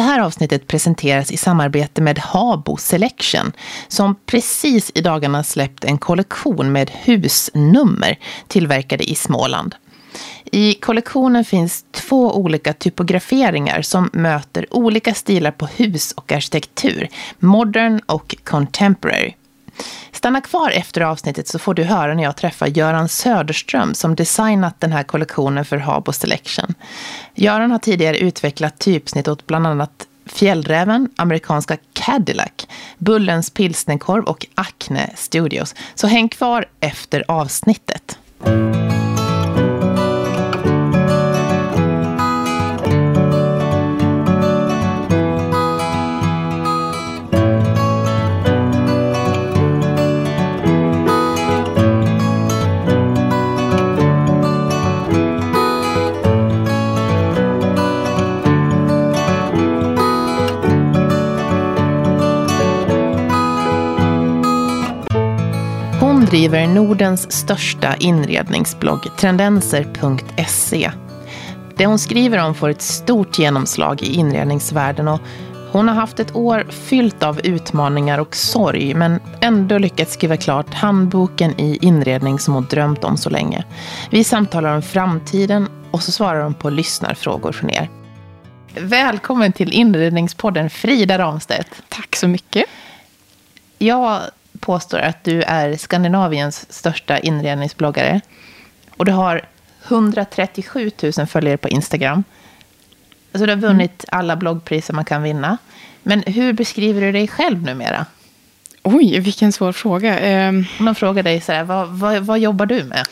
Det här avsnittet presenteras i samarbete med Habo Selection som precis i dagarna släppt en kollektion med husnummer tillverkade i Småland. I kollektionen finns två olika typograferingar som möter olika stilar på hus och arkitektur, modern och contemporary. Stanna kvar efter avsnittet så får du höra när jag träffar Göran Söderström som designat den här kollektionen för Habo Selection. Göran har tidigare utvecklat typsnitt åt bland annat Fjällräven, amerikanska Cadillac, Bullens pilsnerkorv och Acne Studios. Så häng kvar efter avsnittet. Driver Nordens största inredningsblogg, trendenser.se. Det hon skriver om får ett stort genomslag i inredningsvärlden och hon har haft ett år fyllt av utmaningar och sorg men ändå lyckats skriva klart handboken i inredning som hon drömt om så länge. Vi samtalar om framtiden och så svarar hon på lyssnarfrågor från er. Välkommen till inredningspodden Frida Ramstedt. Tack så mycket. Jag påstår att du är Skandinaviens största inredningsbloggare. Och du har 137 000 följare på Instagram. Alltså du har vunnit mm. alla bloggpriser man kan vinna. Men hur beskriver du dig själv numera? Oj, vilken svår fråga. Um, Om de frågar dig så här, vad, vad, vad jobbar du med?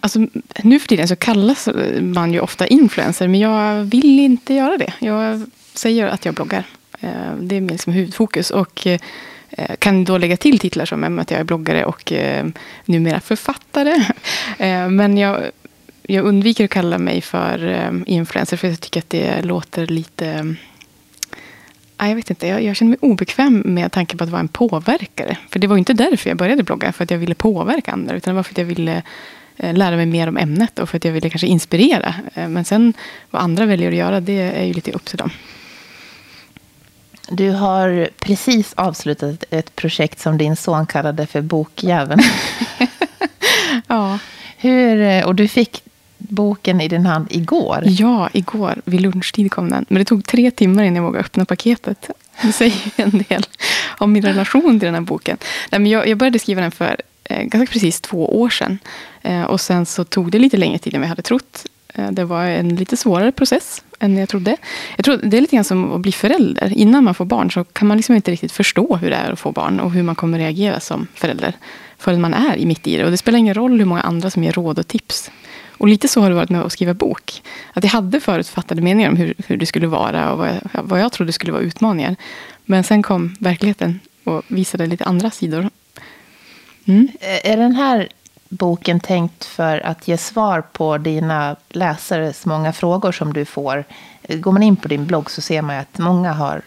Alltså, nu för tiden så kallas man ju ofta influencer, men jag vill inte göra det. Jag säger att jag bloggar. Ehm, det är min liksom huvudfokus. Och Eh, Eh, kan då lägga till titlar som att jag är bloggare och eh, numera författare. Eh, men jag, jag undviker att kalla mig för eh, influencer för jag tycker att det låter lite eh, jag vet inte, jag, jag, känner mig obekväm med tanken på att vara en påverkare. För det var inte därför jag började blogga, för att jag ville påverka andra. Utan det var för att jag ville eh, lära mig mer om ämnet och för att jag ville kanske inspirera. Men sen vad andra väljer att göra, det är ju lite upp till dem. Du har precis avslutat ett projekt som din son kallade för Bokjäveln. ja. Hur, och du fick boken i din hand igår. Ja, igår. Vid lunchtid kom den. Men det tog tre timmar innan jag vågade öppna paketet. Det säger en del om min relation till den här boken. Nej, men jag, jag började skriva den för eh, ganska precis två år sedan. Eh, och sen så tog det lite längre tid än jag hade trott. Eh, det var en lite svårare process än jag trodde. Jag tror det är lite grann som att bli förälder. Innan man får barn så kan man liksom inte riktigt förstå hur det är att få barn och hur man kommer reagera som förälder. Förrän man är mitt i det. Och det spelar ingen roll hur många andra som ger råd och tips. Och lite så har det varit med att skriva bok. Att jag hade förutfattade meningar om hur, hur det skulle vara och vad jag, vad jag trodde skulle vara utmaningar. Men sen kom verkligheten och visade lite andra sidor. Mm. Eh, är den här boken tänkt för att ge svar på dina läsares många frågor som du får. Går man in på din blogg så ser man att många har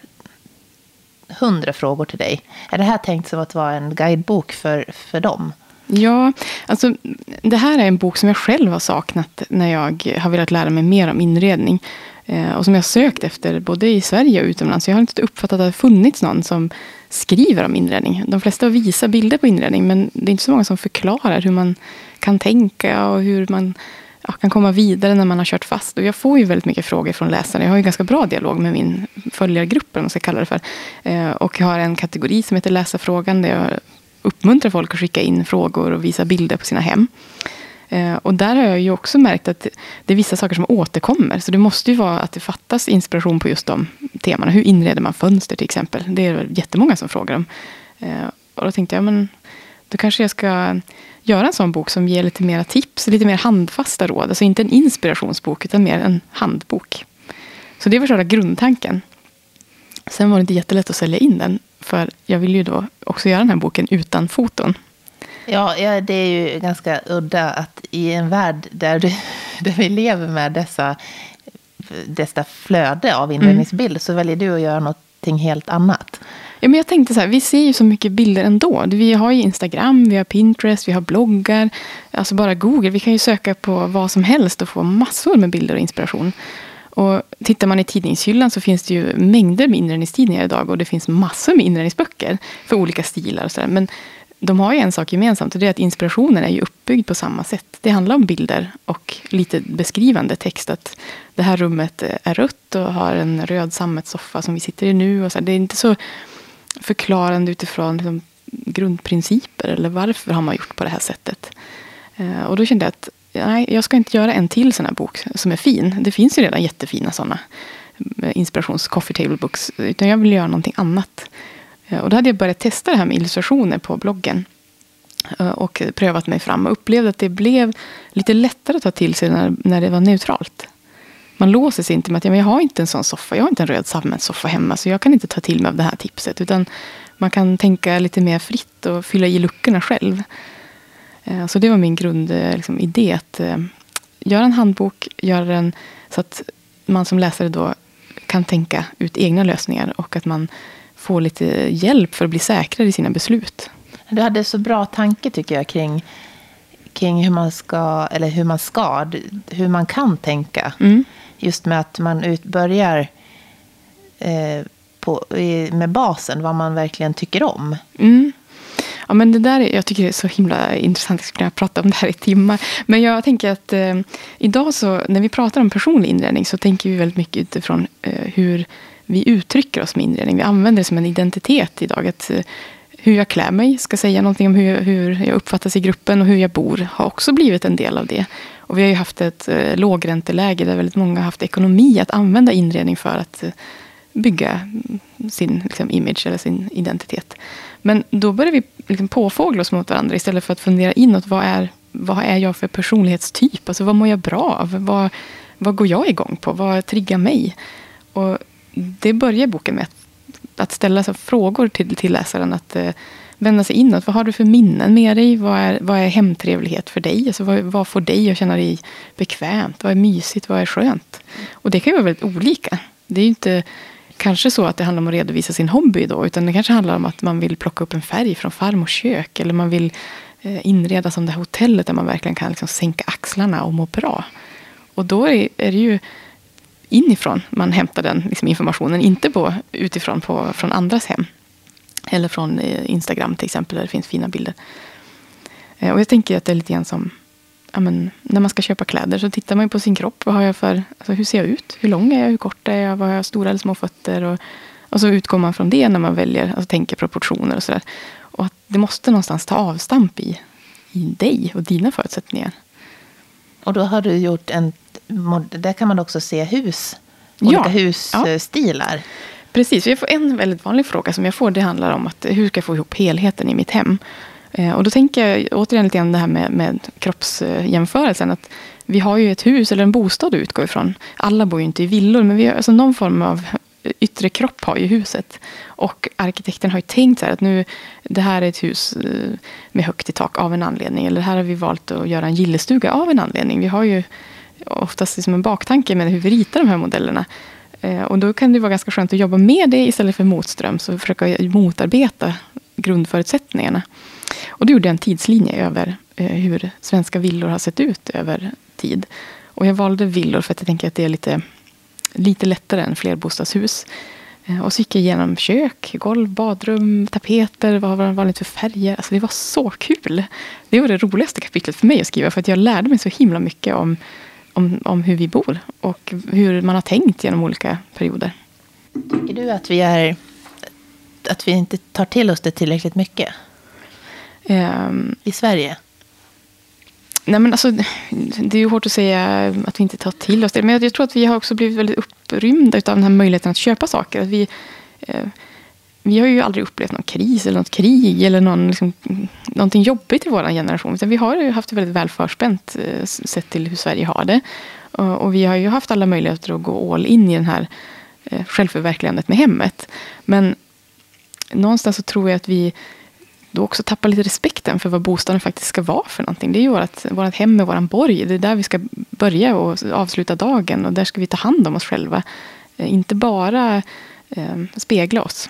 hundra frågor till dig. Är det här tänkt som att vara en guidebok för, för dem? Ja, alltså det här är en bok som jag själv har saknat när jag har velat lära mig mer om inredning. Eh, och som jag har sökt efter både i Sverige och utomlands. Jag har inte uppfattat att det har funnits någon som skriver om inredning. De flesta visar bilder på inredning men det är inte så många som förklarar hur man kan tänka och hur man ja, kan komma vidare när man har kört fast. Och jag får ju väldigt mycket frågor från läsarna. Jag har ju ganska bra dialog med min följargrupp, om man ska kalla det för. Eh, och jag har en kategori som heter läsarfrågan där jag uppmuntrar folk att skicka in frågor och visa bilder på sina hem. Eh, och där har jag ju också märkt att det är vissa saker som återkommer. Så det måste ju vara att det fattas inspiration på just de temana. Hur inreder man fönster till exempel? Det är jättemånga som frågar om. Eh, och då tänkte jag, men då kanske jag ska göra en sån bok som ger lite mera tips, lite mer handfasta råd. Alltså inte en inspirationsbok, utan mer en handbok. Så det var själva grundtanken. Sen var det inte jättelätt att sälja in den. För jag vill ju då också göra den här boken utan foton. Ja, ja, det är ju ganska udda att i en värld där, du, där vi lever med dessa, dessa flöde av inredningsbild mm. så väljer du att göra någonting helt annat. Ja, men jag tänkte så här, vi ser ju så mycket bilder ändå. Vi har ju Instagram, vi har Pinterest, vi har bloggar. Alltså bara Google. Vi kan ju söka på vad som helst och få massor med bilder och inspiration. Och tittar man i tidningshyllan så finns det ju mängder med inredningstidningar idag och det finns massor med inredningsböcker för olika stilar och sådär. Men de har ju en sak gemensamt och det är att inspirationen är ju uppbyggd på samma sätt. Det handlar om bilder och lite beskrivande text. Att det här rummet är rött och har en röd sammetssoffa som vi sitter i nu. Och så. Det är inte så förklarande utifrån liksom, grundprinciper eller varför har man gjort på det här sättet. Eh, och då kände jag att nej, jag ska inte göra en till sån här bok som är fin. Det finns ju redan jättefina sådana eh, inspirations coffee table books. Utan jag vill göra någonting annat. Eh, och då hade jag börjat testa det här med illustrationer på bloggen. Eh, och prövat mig fram och upplevde att det blev lite lättare att ta till sig när, när det var neutralt. Man låser sig inte med att jag har inte en sån soffa, jag har inte en röd sammetssoffa hemma så jag kan inte ta till mig av det här tipset. Utan man kan tänka lite mer fritt och fylla i luckorna själv. Eh, så det var min grundidé. Liksom, att göra en handbok, göra den så att man som läsare då kan tänka ut egna lösningar och att man får lite hjälp för att bli säkrare i sina beslut. Du hade så bra tanke tycker jag kring, kring hur man ska, eller hur man ska, hur man kan tänka. Mm. Just med att man ut, börjar eh, på, med basen, vad man verkligen tycker om. Mm. Ja, men det där, jag tycker det är så himla intressant. Jag skulle kunna prata om det här i timmar. Men jag tänker att eh, idag så, när vi pratar om personlig inredning så tänker vi väldigt mycket utifrån eh, hur vi uttrycker oss med inredning. Vi använder det som en identitet idag. Att, eh, hur jag klär mig ska säga någonting om hur, hur jag uppfattas i gruppen och hur jag bor har också blivit en del av det. Och vi har ju haft ett eh, lågränteläge där väldigt många har haft ekonomi att använda inredning för att eh, bygga mm, sin liksom, image eller sin identitet. Men då börjar vi liksom påfågla oss mot varandra istället för att fundera inåt. Vad är, vad är jag för personlighetstyp? Alltså, vad mår jag bra av? Vad, vad går jag igång på? Vad triggar mig? Och det börjar boken med. Att, att ställa så frågor till, till läsaren. Att eh, vända sig inåt. Vad har du för minnen med dig? Vad är, vad är hemtrevlighet för dig? Alltså, vad, vad får dig att känna dig bekvämt? Vad är mysigt? Vad är skönt? Och det kan ju vara väldigt olika. Det är ju inte kanske så att det handlar om att redovisa sin hobby då. Utan det kanske handlar om att man vill plocka upp en färg från farmors kök. Eller man vill eh, inreda som det här hotellet där man verkligen kan liksom sänka axlarna och må bra. Och då är, är det ju inifrån man hämtar den liksom informationen. Inte på, utifrån på, från andras hem. Eller från eh, Instagram till exempel där det finns fina bilder. Eh, och jag tänker att det är lite grann som ja, men, när man ska köpa kläder så tittar man ju på sin kropp. Vad har jag för, alltså, hur ser jag ut? Hur lång är jag? Hur kort är jag? Vad har jag stora eller små fötter? Och, och så utgår man från det när man väljer, alltså tänker proportioner och sådär. Och att det måste någonstans ta avstamp i, i dig och dina förutsättningar. Och då har du gjort en, där kan man också se hus, olika ja, husstilar. Ja. Precis, jag får en väldigt vanlig fråga som jag får. Det handlar om att hur ska jag få ihop helheten i mitt hem? Eh, och då tänker jag återigen lite grann det här med, med kroppsjämförelsen. Att vi har ju ett hus eller en bostad att utgå ifrån. Alla bor ju inte i villor, men vi har, alltså någon form av yttre kropp har ju huset. Och arkitekten har ju tänkt så här att nu, det här är ett hus eh, med högt i tak av en anledning. Eller här har vi valt att göra en gillestuga av en anledning. Vi har ju oftast liksom en baktanke med hur vi ritar de här modellerna. Eh, och då kan det vara ganska skönt att jobba med det istället för motströms och försöka motarbeta grundförutsättningarna. Och då gjorde jag en tidslinje över eh, hur svenska villor har sett ut över tid. Och jag valde villor för att jag tänker att det är lite, lite lättare än flerbostadshus. Eh, och så gick jag igenom kök, golv, badrum, tapeter, vad var vanligt för färger. Alltså det var så kul. Det var det roligaste kapitlet för mig att skriva. För att jag lärde mig så himla mycket om, om, om hur vi bor. Och hur man har tänkt genom olika perioder. Tycker du att vi, är, att vi inte tar till oss det tillräckligt mycket? Um, I Sverige? Nej, men alltså, det är ju hårt att säga att vi inte tar till oss det. Men jag tror att vi har också blivit väldigt upprymda av den här möjligheten att köpa saker. Att vi, eh, vi har ju aldrig upplevt någon kris eller något krig eller någon, liksom, någonting jobbigt i vår generation. Utan vi har ju haft det väldigt väl förspänt eh, sett till hur Sverige har det. Och, och, vi har ju haft alla möjligheter att gå all in i den här eh, självförverkligandet med hemmet. Men någonstans så tror jag att vi då också tappar lite respekten för vad bostaden faktiskt ska vara för någonting. Det är ju vårt, vårt hem med vår borg. Det är där vi ska börja och avsluta dagen. Och där ska vi ta hand om oss själva. Eh, inte bara eh, spegla oss.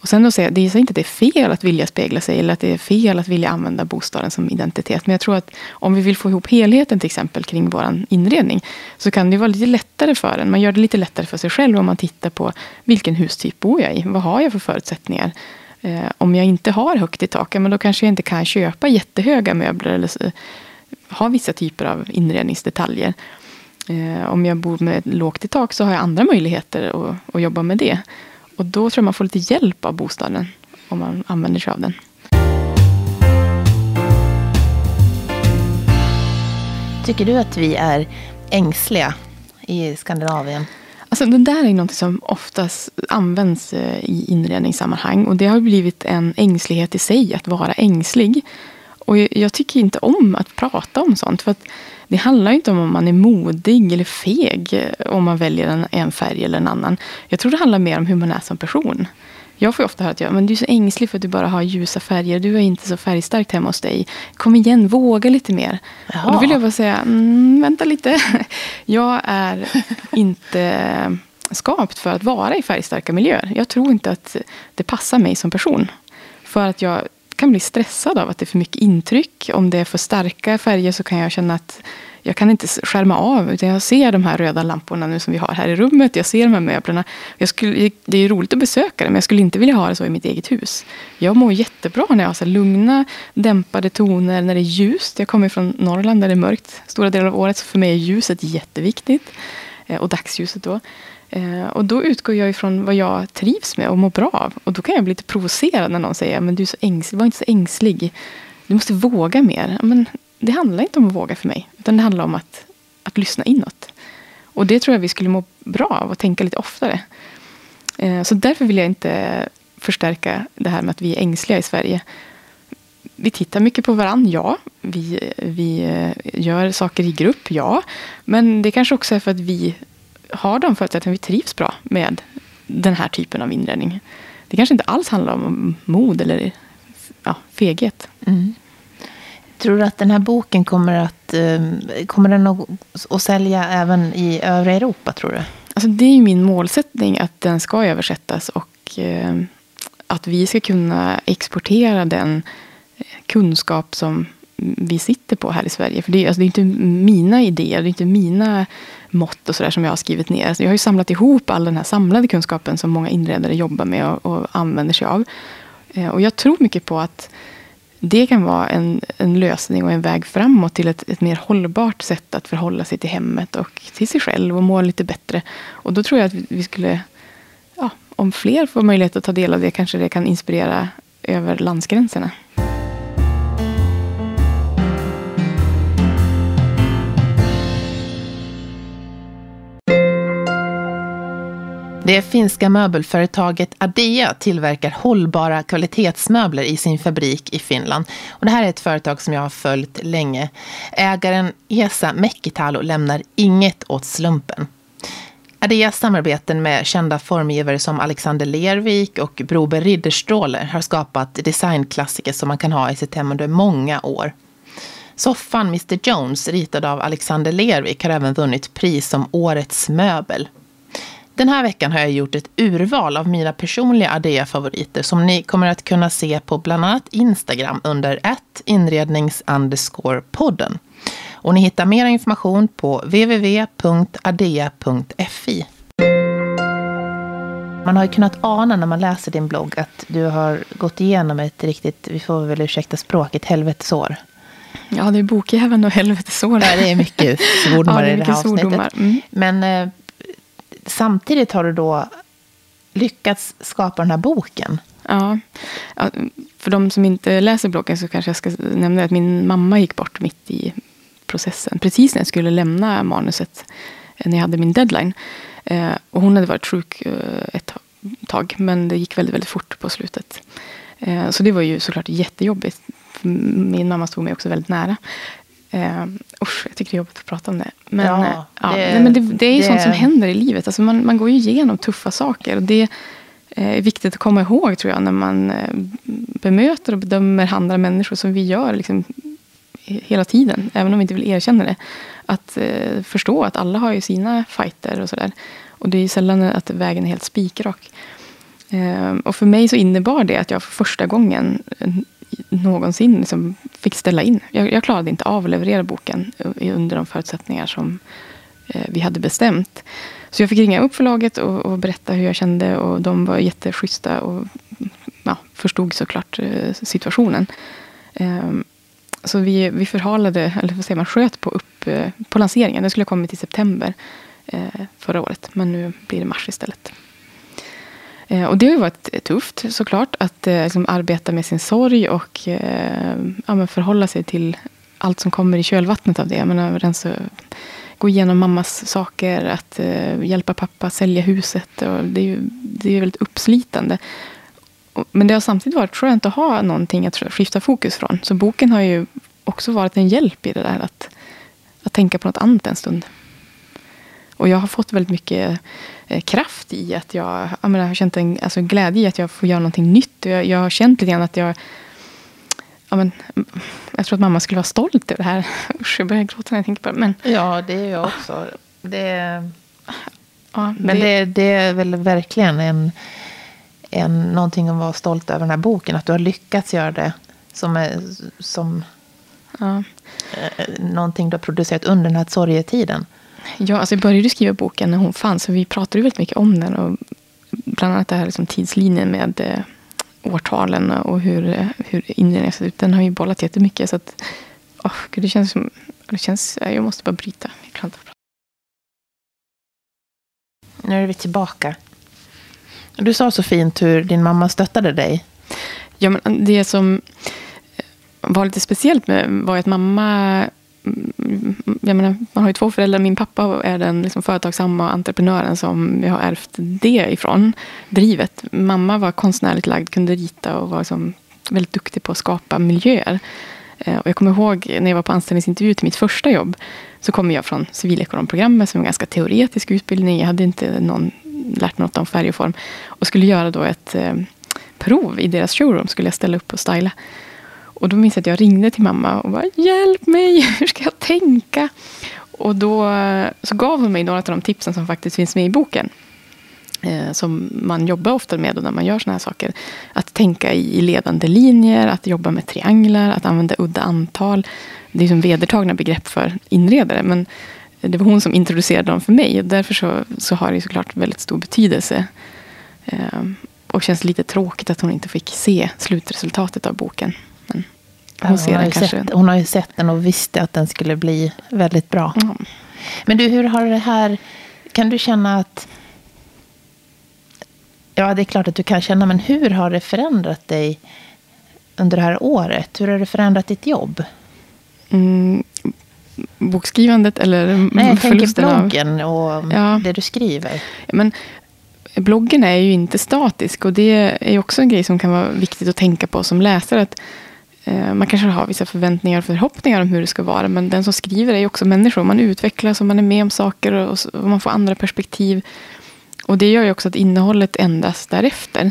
Och sen då säga, det är inte att det är fel att vilja spegla sig eller att det är fel att vilja använda bostaden som identitet. Men jag tror att om vi vill få ihop helheten till exempel kring vår inredning så kan det vara lite lättare för en. Man gör det lite lättare för sig själv om man tittar på vilken hustyp bor jag i? Vad har jag för förutsättningar? Eh, om jag inte har högt i tak, men då kanske jag inte kan köpa jättehöga möbler eller ha vissa typer av inredningsdetaljer. Eh, om jag bor med lågt i tak så har jag andra möjligheter att, att jobba med det. Och då tror jag man får lite hjälp av bostaden om man använder sig av den. Tycker du att vi är ängsliga i Skandinavien? Alltså, det där är något som oftast används eh, i inredningssammanhang. Och det har blivit en ängslighet i sig, att vara ängslig. Och jag tycker inte om att prata om sånt. För att det handlar inte om om man är modig eller feg eh, om man väljer en, en färg eller en annan. Jag tror det handlar mer om hur man är som person. Jag får ofta höra att jag, men du är så ängslig för att du bara har ljusa färger. Du är inte så färgstarkt hemma hos dig. Kom igen, våga lite mer. Jaha. Och då vill jag bara säga, mm, vänta lite. Jag är inte skapt för att vara i färgstarka miljöer. Jag tror inte att det passar mig som person. För att jag kan bli stressad av att det är för mycket intryck. Om det är för starka färger så kan jag känna att jag kan inte skärma av. Utan jag ser de här röda lamporna nu som vi har här i rummet. Jag ser de här möblerna. Jag skulle, det är roligt att besöka det, men jag skulle inte vilja ha det så i mitt eget hus. Jag mår jättebra när jag har så lugna, dämpade toner, när det är ljust. Jag kommer från Norrland där det är mörkt stora delar av året. Så för mig är ljuset jätteviktigt. Eh, och dagsljuset då. Eh, och då utgår jag ifrån vad jag trivs med och mår bra av. Och då kan jag bli lite provocerad när någon säger men du är så ängslig, var inte så ängslig. Du måste våga mer. Men det handlar inte om att våga för mig. Utan det handlar om att, att lyssna inåt. Och det tror jag vi skulle må bra av att tänka lite oftare. Eh, så därför vill jag inte förstärka det här med att vi är ängsliga i Sverige. Vi tittar mycket på varandra, ja. Vi, vi eh, gör saker i grupp, ja. Men det kanske också är för att vi har de förutsättningarna, vi trivs bra med den här typen av inredning. Det kanske inte alls handlar om mod eller ja, feghet. Mm. Tror du att den här boken kommer att, ehm, kommer den att, att sälja även i övriga Europa, tror du? Alltså det är min målsättning att den ska översättas och ehm, att vi ska kunna exportera den eh, kunskap som vi sitter på här i Sverige. För det, alltså det är inte mina idéer, det är inte mina mått och sådär som jag har skrivit ner. Alltså, jag har ju samlat ihop all den här samlade kunskapen som många inredare jobbar med och, och använder sig av. Eh, och jag tror mycket på att det kan vara en, en lösning och en väg framåt till ett, ett mer hållbart sätt att förhålla sig till hemmet och till sig själv och må lite bättre. Och då tror jag att vi skulle, ja, om fler får möjlighet att ta del av det, kanske det kan inspirera över landsgränserna. Det finska möbelföretaget Adea tillverkar hållbara kvalitetsmöbler i sin fabrik i Finland. Och det här är ett företag som jag har följt länge. Ägaren Esa Mäkitalo lämnar inget åt slumpen. Adeas samarbeten med kända formgivare som Alexander Lervik och Brober Ridderstråle har skapat designklassiker som man kan ha i sitt hem under många år. Soffan Mr Jones, ritad av Alexander Lervik, har även vunnit pris som Årets möbel. Den här veckan har jag gjort ett urval av mina personliga Adea-favoriter som ni kommer att kunna se på bland annat Instagram under ett inrednings podden. Och ni hittar mer information på www.adea.fi. Man har ju kunnat ana när man läser din blogg att du har gått igenom ett riktigt, vi får väl ursäkta språket, helvetesår. Ja, det är bokjäveln och helvetesår. Ja, det är mycket svordomar ja, i det här avsnittet. Mm. Men eh, samtidigt har du då lyckats skapa den här boken. Ja. För de som inte läser bloggen så kanske jag ska nämna att min mamma gick bort mitt i processen. Precis när jag skulle lämna manuset. Eh, när jag hade min deadline. Eh, och hon hade varit sjuk eh, ett tag. Men det gick väldigt, väldigt fort på slutet. Så det var ju såklart jättejobbigt. Min mamma stod mig också väldigt nära. Uh, usch, jag tycker det är jobbigt att prata om det. Men, ja, det, ja, nej, men det, det är ju det... sånt som händer i livet. Alltså man, man går ju igenom tuffa saker. Och det är viktigt att komma ihåg tror jag. När man eh, bemöter och bedömer andra människor som vi gör liksom, hela tiden. Även om vi inte vill erkänna det. Att uh, förstå att alla har ju sina fighter och sådär. Och det är ju sällan att vägen är helt spikrak. Ehm, och för mig så innebar det att jag för första gången någonsin liksom fick ställa in. Jag, jag klarade inte av att leverera boken under de förutsättningar som eh, vi hade bestämt. Så jag fick ringa upp förlaget och, och berätta hur jag kände. Och de var jätteschyssta och ja, förstod såklart eh, situationen. Ehm, så vi, vi förhalade, eller vad säger man, sköt på, upp, eh, på lanseringen. Den skulle ha kommit i september eh, förra året. Men nu blir det mars istället. Eh, och det har ju varit tufft såklart. Att eh, liksom, arbeta med sin sorg och eh, ja, förhålla sig till allt som kommer i kölvattnet av det. Jag menar, rensa, gå igenom mammas saker, att eh, hjälpa pappa sälja huset. Och det är ju det är väldigt uppslitande. Men det har samtidigt varit skönt att ha någonting att skifta fokus från. Så boken har ju också varit en hjälp i det där att, att tänka på något annat en stund. Och jag har fått väldigt mycket eh, kraft i att jag, jag, menar, har känt en alltså, glädje i att jag får göra någonting nytt. Jag, jag har känt lite grann att jag Ja, men, jag tror att mamma skulle vara stolt över det här. Usch, jag börjar gråta när jag tänker på det. Men, ja, det är jag också. Det, ja, men det, det, är väl verkligen en, en, någonting att vara stolt över den här boken. Att du har lyckats göra det som, är, som ja. Eh, någonting du har producerat under den här sorgetiden. Ja, alltså jag började skriva boken när hon fanns. Så vi pratade väldigt mycket om den. Och bland annat det här liksom tidslinjen med eh, årtalen och hur, eh, hur inredningen ser ut. Den har ju bollat jättemycket. Så att, oh, gud, det känns som... Det känns, jag måste bara bryta. Nu är vi tillbaka. Du sa så fint hur din mamma stöttade dig. Ja, men det som var lite speciellt med var att mamma jag menar, man har ju två föräldrar. Min pappa är den liksom företagsamma entreprenören som jag har ärvt det ifrån. Drivet. Mamma var konstnärligt lagd, kunde rita och var liksom väldigt duktig på att skapa miljöer. Eh, och jag kommer ihåg när jag var på anställningsintervju till mitt första jobb. Så kommer jag från civilekonomprogrammet som är en ganska teoretisk utbildning. Jag hade inte någon, lärt mig något om färg och form. Och skulle göra då ett eh, prov i deras showroom. Skulle jag ställa upp och styla. Och då minns jag att jag ringde till mamma och bara Hjälp mig, hur ska jag tänka? Och då eh, så gav hon mig några av de tipsen som faktiskt finns med i boken. Eh, som man jobbar ofta med när man gör såna här saker. Att tänka i ledande linjer, att jobba med trianglar, att använda udda antal. Det är som vedertagna begrepp för inredare. Men det var hon som introducerade dem för mig. Och därför så, så har det såklart väldigt stor betydelse. Eh, och känns lite tråkigt att hon inte fick se slutresultatet av boken. Men hon, hon, har kanske. Sett, hon har ju sett den och visste att den skulle bli väldigt bra. Mm. Men du, hur har det här... Kan du känna att... Ja, det är klart att du kan känna, men hur har det förändrat dig under det här året? Hur har det förändrat ditt jobb? Mm, bokskrivandet eller Nej, jag tänker bloggen av... och ja. det du skriver. Men bloggen är ju inte statisk och det är också en grej som kan vara viktigt att tänka på som läsare. Att Eh, man kanske har vissa förväntningar och förhoppningar om hur det ska vara. Men den som skriver är ju också människor. Man utvecklas och man är med om saker och, man får andra perspektiv. Och det gör ju också att innehållet ändras därefter.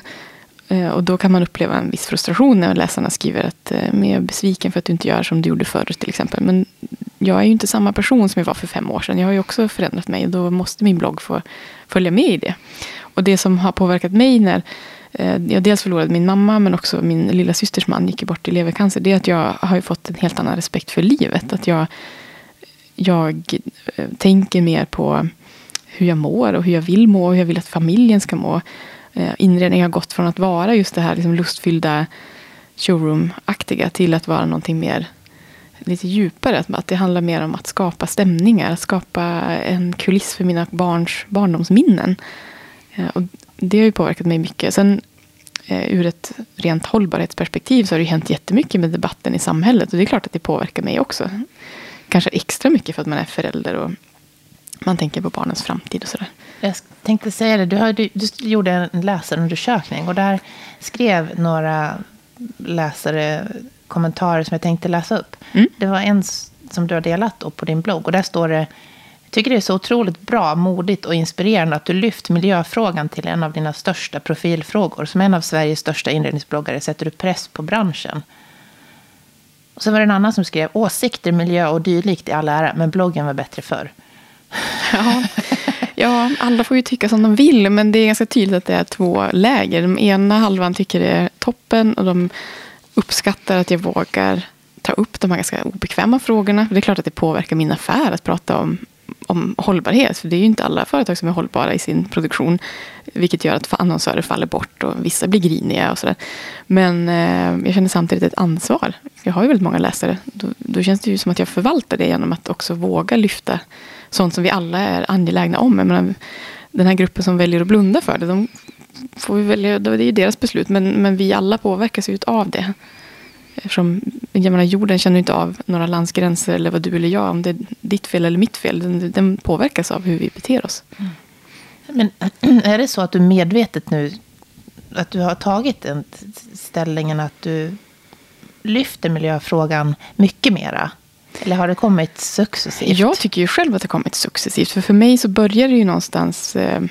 Eh, och då kan man uppleva en viss frustration när läsarna skriver att eh, jag är besviken för att du inte gör som du gjorde förr till exempel. Men jag är ju inte samma person som jag var för fem år sedan. Jag har ju också förändrat mig och då måste min blogg få följa med i det. Och det som har påverkat mig när Eh, jag dels förlorade min mamma men också min lilla systers man gick bort i levercancer. Det är att jag har fått en helt annan respekt för livet. Att jag, jag eh, tänker mer på hur jag mår och hur jag vill må och hur jag vill att familjen ska må. Inredning inredningen har gått från att vara just det här liksom lustfyllda showroom-aktiga till att vara någonting mer lite djupare. Att det handlar mer om att skapa stämningar, att skapa en kuliss för mina barns barndomsminnen. Och det har ju påverkat mig mycket. Sen eh, ur ett rent hållbarhetsperspektiv så har det hänt jättemycket med debatten i samhället. Och det är klart att det påverkar mig också. Kanske extra mycket för att man är förälder och man tänker på barnens framtid och sådär. Jag tänkte säga det, du, har, du, du gjorde en läsarundersökning och där skrev några läsare kommentarer som jag tänkte läsa upp. Mm. Det var en som du har delat på din blogg och där står det jag tycker det är så otroligt bra, modigt och inspirerande att du lyft miljöfrågan till en av dina största profilfrågor. Som en av Sveriges största inredningsbloggare sätter du press på branschen. Och sen var det en annan som skrev åsikter, miljö och dylikt i all ära, men bloggen var bättre förr. Ja, Ja, alla får ju tycka som de vill, men det är ganska tydligt att det är två läger. Den ena halvan tycker det är toppen och de uppskattar att jag vågar ta upp de här ganska obekväma frågorna. Det är klart att det påverkar min affär att prata om, om hållbarhet. För det är ju inte alla företag som är hållbara i sin produktion. Vilket gör att annonsörer faller bort och vissa blir griniga och sådär. Men eh, jag känner samtidigt ett ansvar. Jag har ju väldigt många läsare. Då, då känns det ju som att jag förvaltar det genom att också våga lyfta sånt som vi alla är angelägna om. Jag menar, den här gruppen som väljer att blunda för det, de får vi välja, det är ju deras beslut. Men, men vi alla påverkas ju av det. Eftersom jag menar, jorden känner inte av några landsgränser eller vad du eller jag, om det är ditt fel eller mitt fel. Den, den påverkas av hur vi beter oss. Mm. Men är det så att du medvetet nu, att du har tagit den ställningen att du lyfter miljöfrågan mycket mera? Eller har det kommit successivt? Jag tycker ju själv att det har kommit successivt. För för mig så började det ju någonstans eh,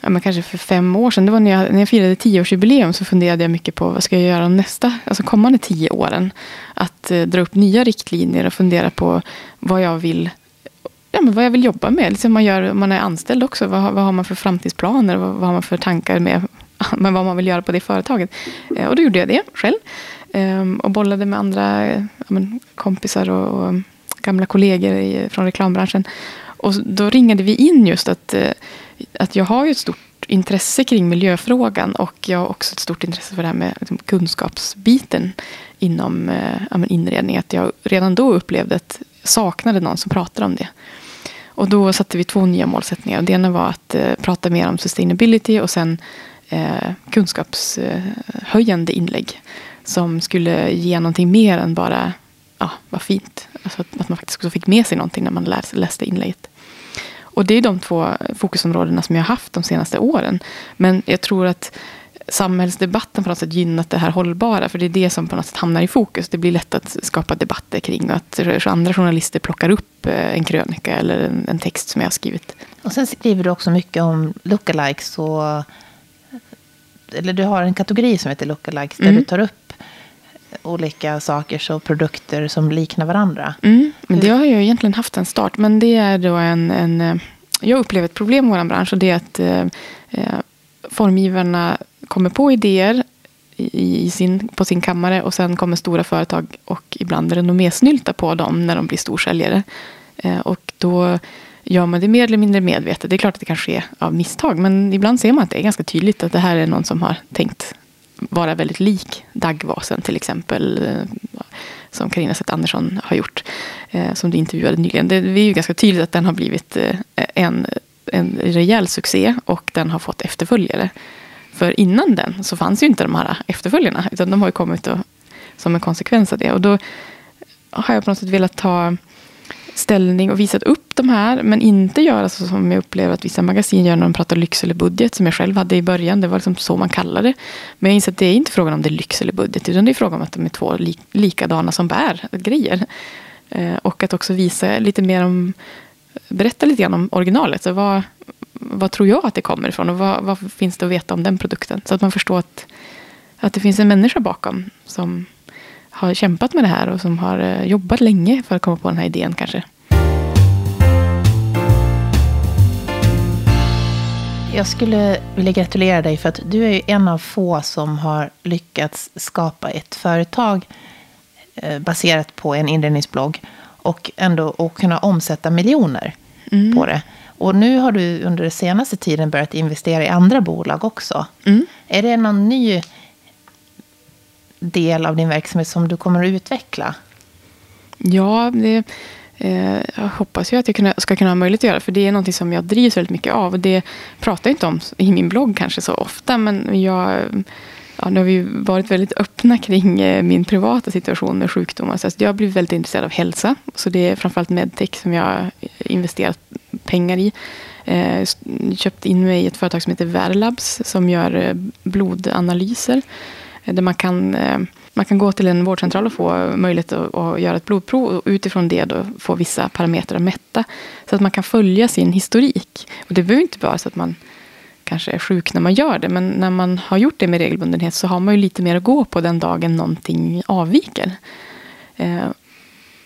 ja, men kanske för fem år sedan. Det var när jag, när jag firade tioårsjubileum så funderade jag mycket på vad ska jag göra nästa, alltså kommande tio åren. Att eh, dra upp nya riktlinjer och fundera på vad jag vill ja, men vad jag vill jobba med. Liksom man, gör, man är anställd också. Vad, vad har man för framtidsplaner? Vad, vad, har man för tankar med, med vad man vill göra på det företaget? Eh, och då gjorde jag det själv. Eh, och bollade med andra ja, men, kompisar och, och, gamla kollegor i, från reklambranschen. Och då ringade vi in just att eh, att jag har ju ett stort intresse kring miljöfrågan och jag har också ett stort intresse för det här med liksom, kunskapsbiten inom eh, inredning. Att jag redan då upplevde att jag saknade någon som pratade om det. Och då satte vi två nya målsättningar. Det ena var att eh, prata mer om sustainability och sen kunskapshöjande inlägg. Som skulle ge någonting mer än bara, ja, vad fint. Alltså att, att man faktiskt också fick med sig någonting när man läste, läste inlägget. Och det är de två fokusområdena som jag har haft de senaste åren. Men jag tror att samhällsdebatten på något sätt gynnat det här hållbara. För det är det som på något sätt hamnar i fokus. Det blir lätt att skapa debatter kring och att andra journalister plockar upp eh, en krönika eller en, en text som jag har skrivit. Och sen skriver du också mycket om lookalikes. Och, eller du har en kategori som heter lookalikes där mm. du tar upp olika saker och produkter som liknar varandra. Mm, men det har jag egentligen haft en start. Men det är då en... en eh, jag upplever ett problem i vår bransch och det är att eh, eh, formgivarna kommer på idéer i, i sin, på sin kammare och sen kommer stora företag och ibland renommésnylta på dem när de blir storsäljare. Eh, och då gör man det mer eller mindre medvetet. Det är klart att det kan ske av misstag men ibland ser man att det är ganska tydligt att det här är någon som har tänkt vara väldigt lik daggvasen till exempel. Eh, som Carina Zet Andersson har gjort. Eh, som du intervjuade nyligen. Det är ju ganska tydligt att den har blivit eh, en, en rejäl succé. Och den har fått efterföljare. För innan den så fanns ju inte de här efterföljarna. Utan de har ju kommit och, som en konsekvens av det. Och då har jag på något sätt velat ta ställning och visat upp de här. Men inte göra så som jag upplever att vissa magasin gör när de pratar lyx eller budget. Som jag själv hade i början. Det var liksom så man kallade det. Men jag inser att det är inte frågan om det är lyx eller budget. Utan det är frågan om att de är två li likadana som bär grejer. Eh, och att också visa lite mer om berätta lite grann om originalet. Så vad, vad tror jag att det kommer ifrån? Och vad, vad, finns det att veta om den produkten? Så att man förstår att, att det finns en människa bakom. Som har kämpat med det här och som har eh, jobbat länge för att komma på den här idén kanske. Jag skulle vilja gratulera dig för att du är en av få som har lyckats skapa ett företag eh, baserat på en inredningsblogg och ändå och kunna omsätta miljoner mm. på det. Och nu har du under den senaste tiden börjat investera i andra bolag också. Mm. Är det någon ny del av din verksamhet som du kommer att utveckla? Ja, det, eh, jag hoppas ju att jag kunna, ska kunna ha möjlighet att göra. För det är något som jag drivs väldigt mycket av. Och det pratar jag inte om i min blogg kanske så ofta. Men jag, ja, nu har vi varit väldigt öppna kring eh, min privata situation med sjukdomar. Så jag har blivit väldigt intresserad av hälsa. Så det är framförallt medtech som jag har investerat pengar i. Eh, köpt in mig i ett företag som heter Verlabs som gör eh, blodanalyser. Där man kan, eh, man kan gå till en vårdcentral och få möjlighet att, att göra ett blodprov och utifrån det då få vissa parametrar mätta. Så att man kan följa sin historik. Och det behöver inte vara så att man kanske är sjuk när man gör det. Men när man har gjort det med regelbundenhet så har man ju lite mer att gå på den dagen någonting avviker. Eh,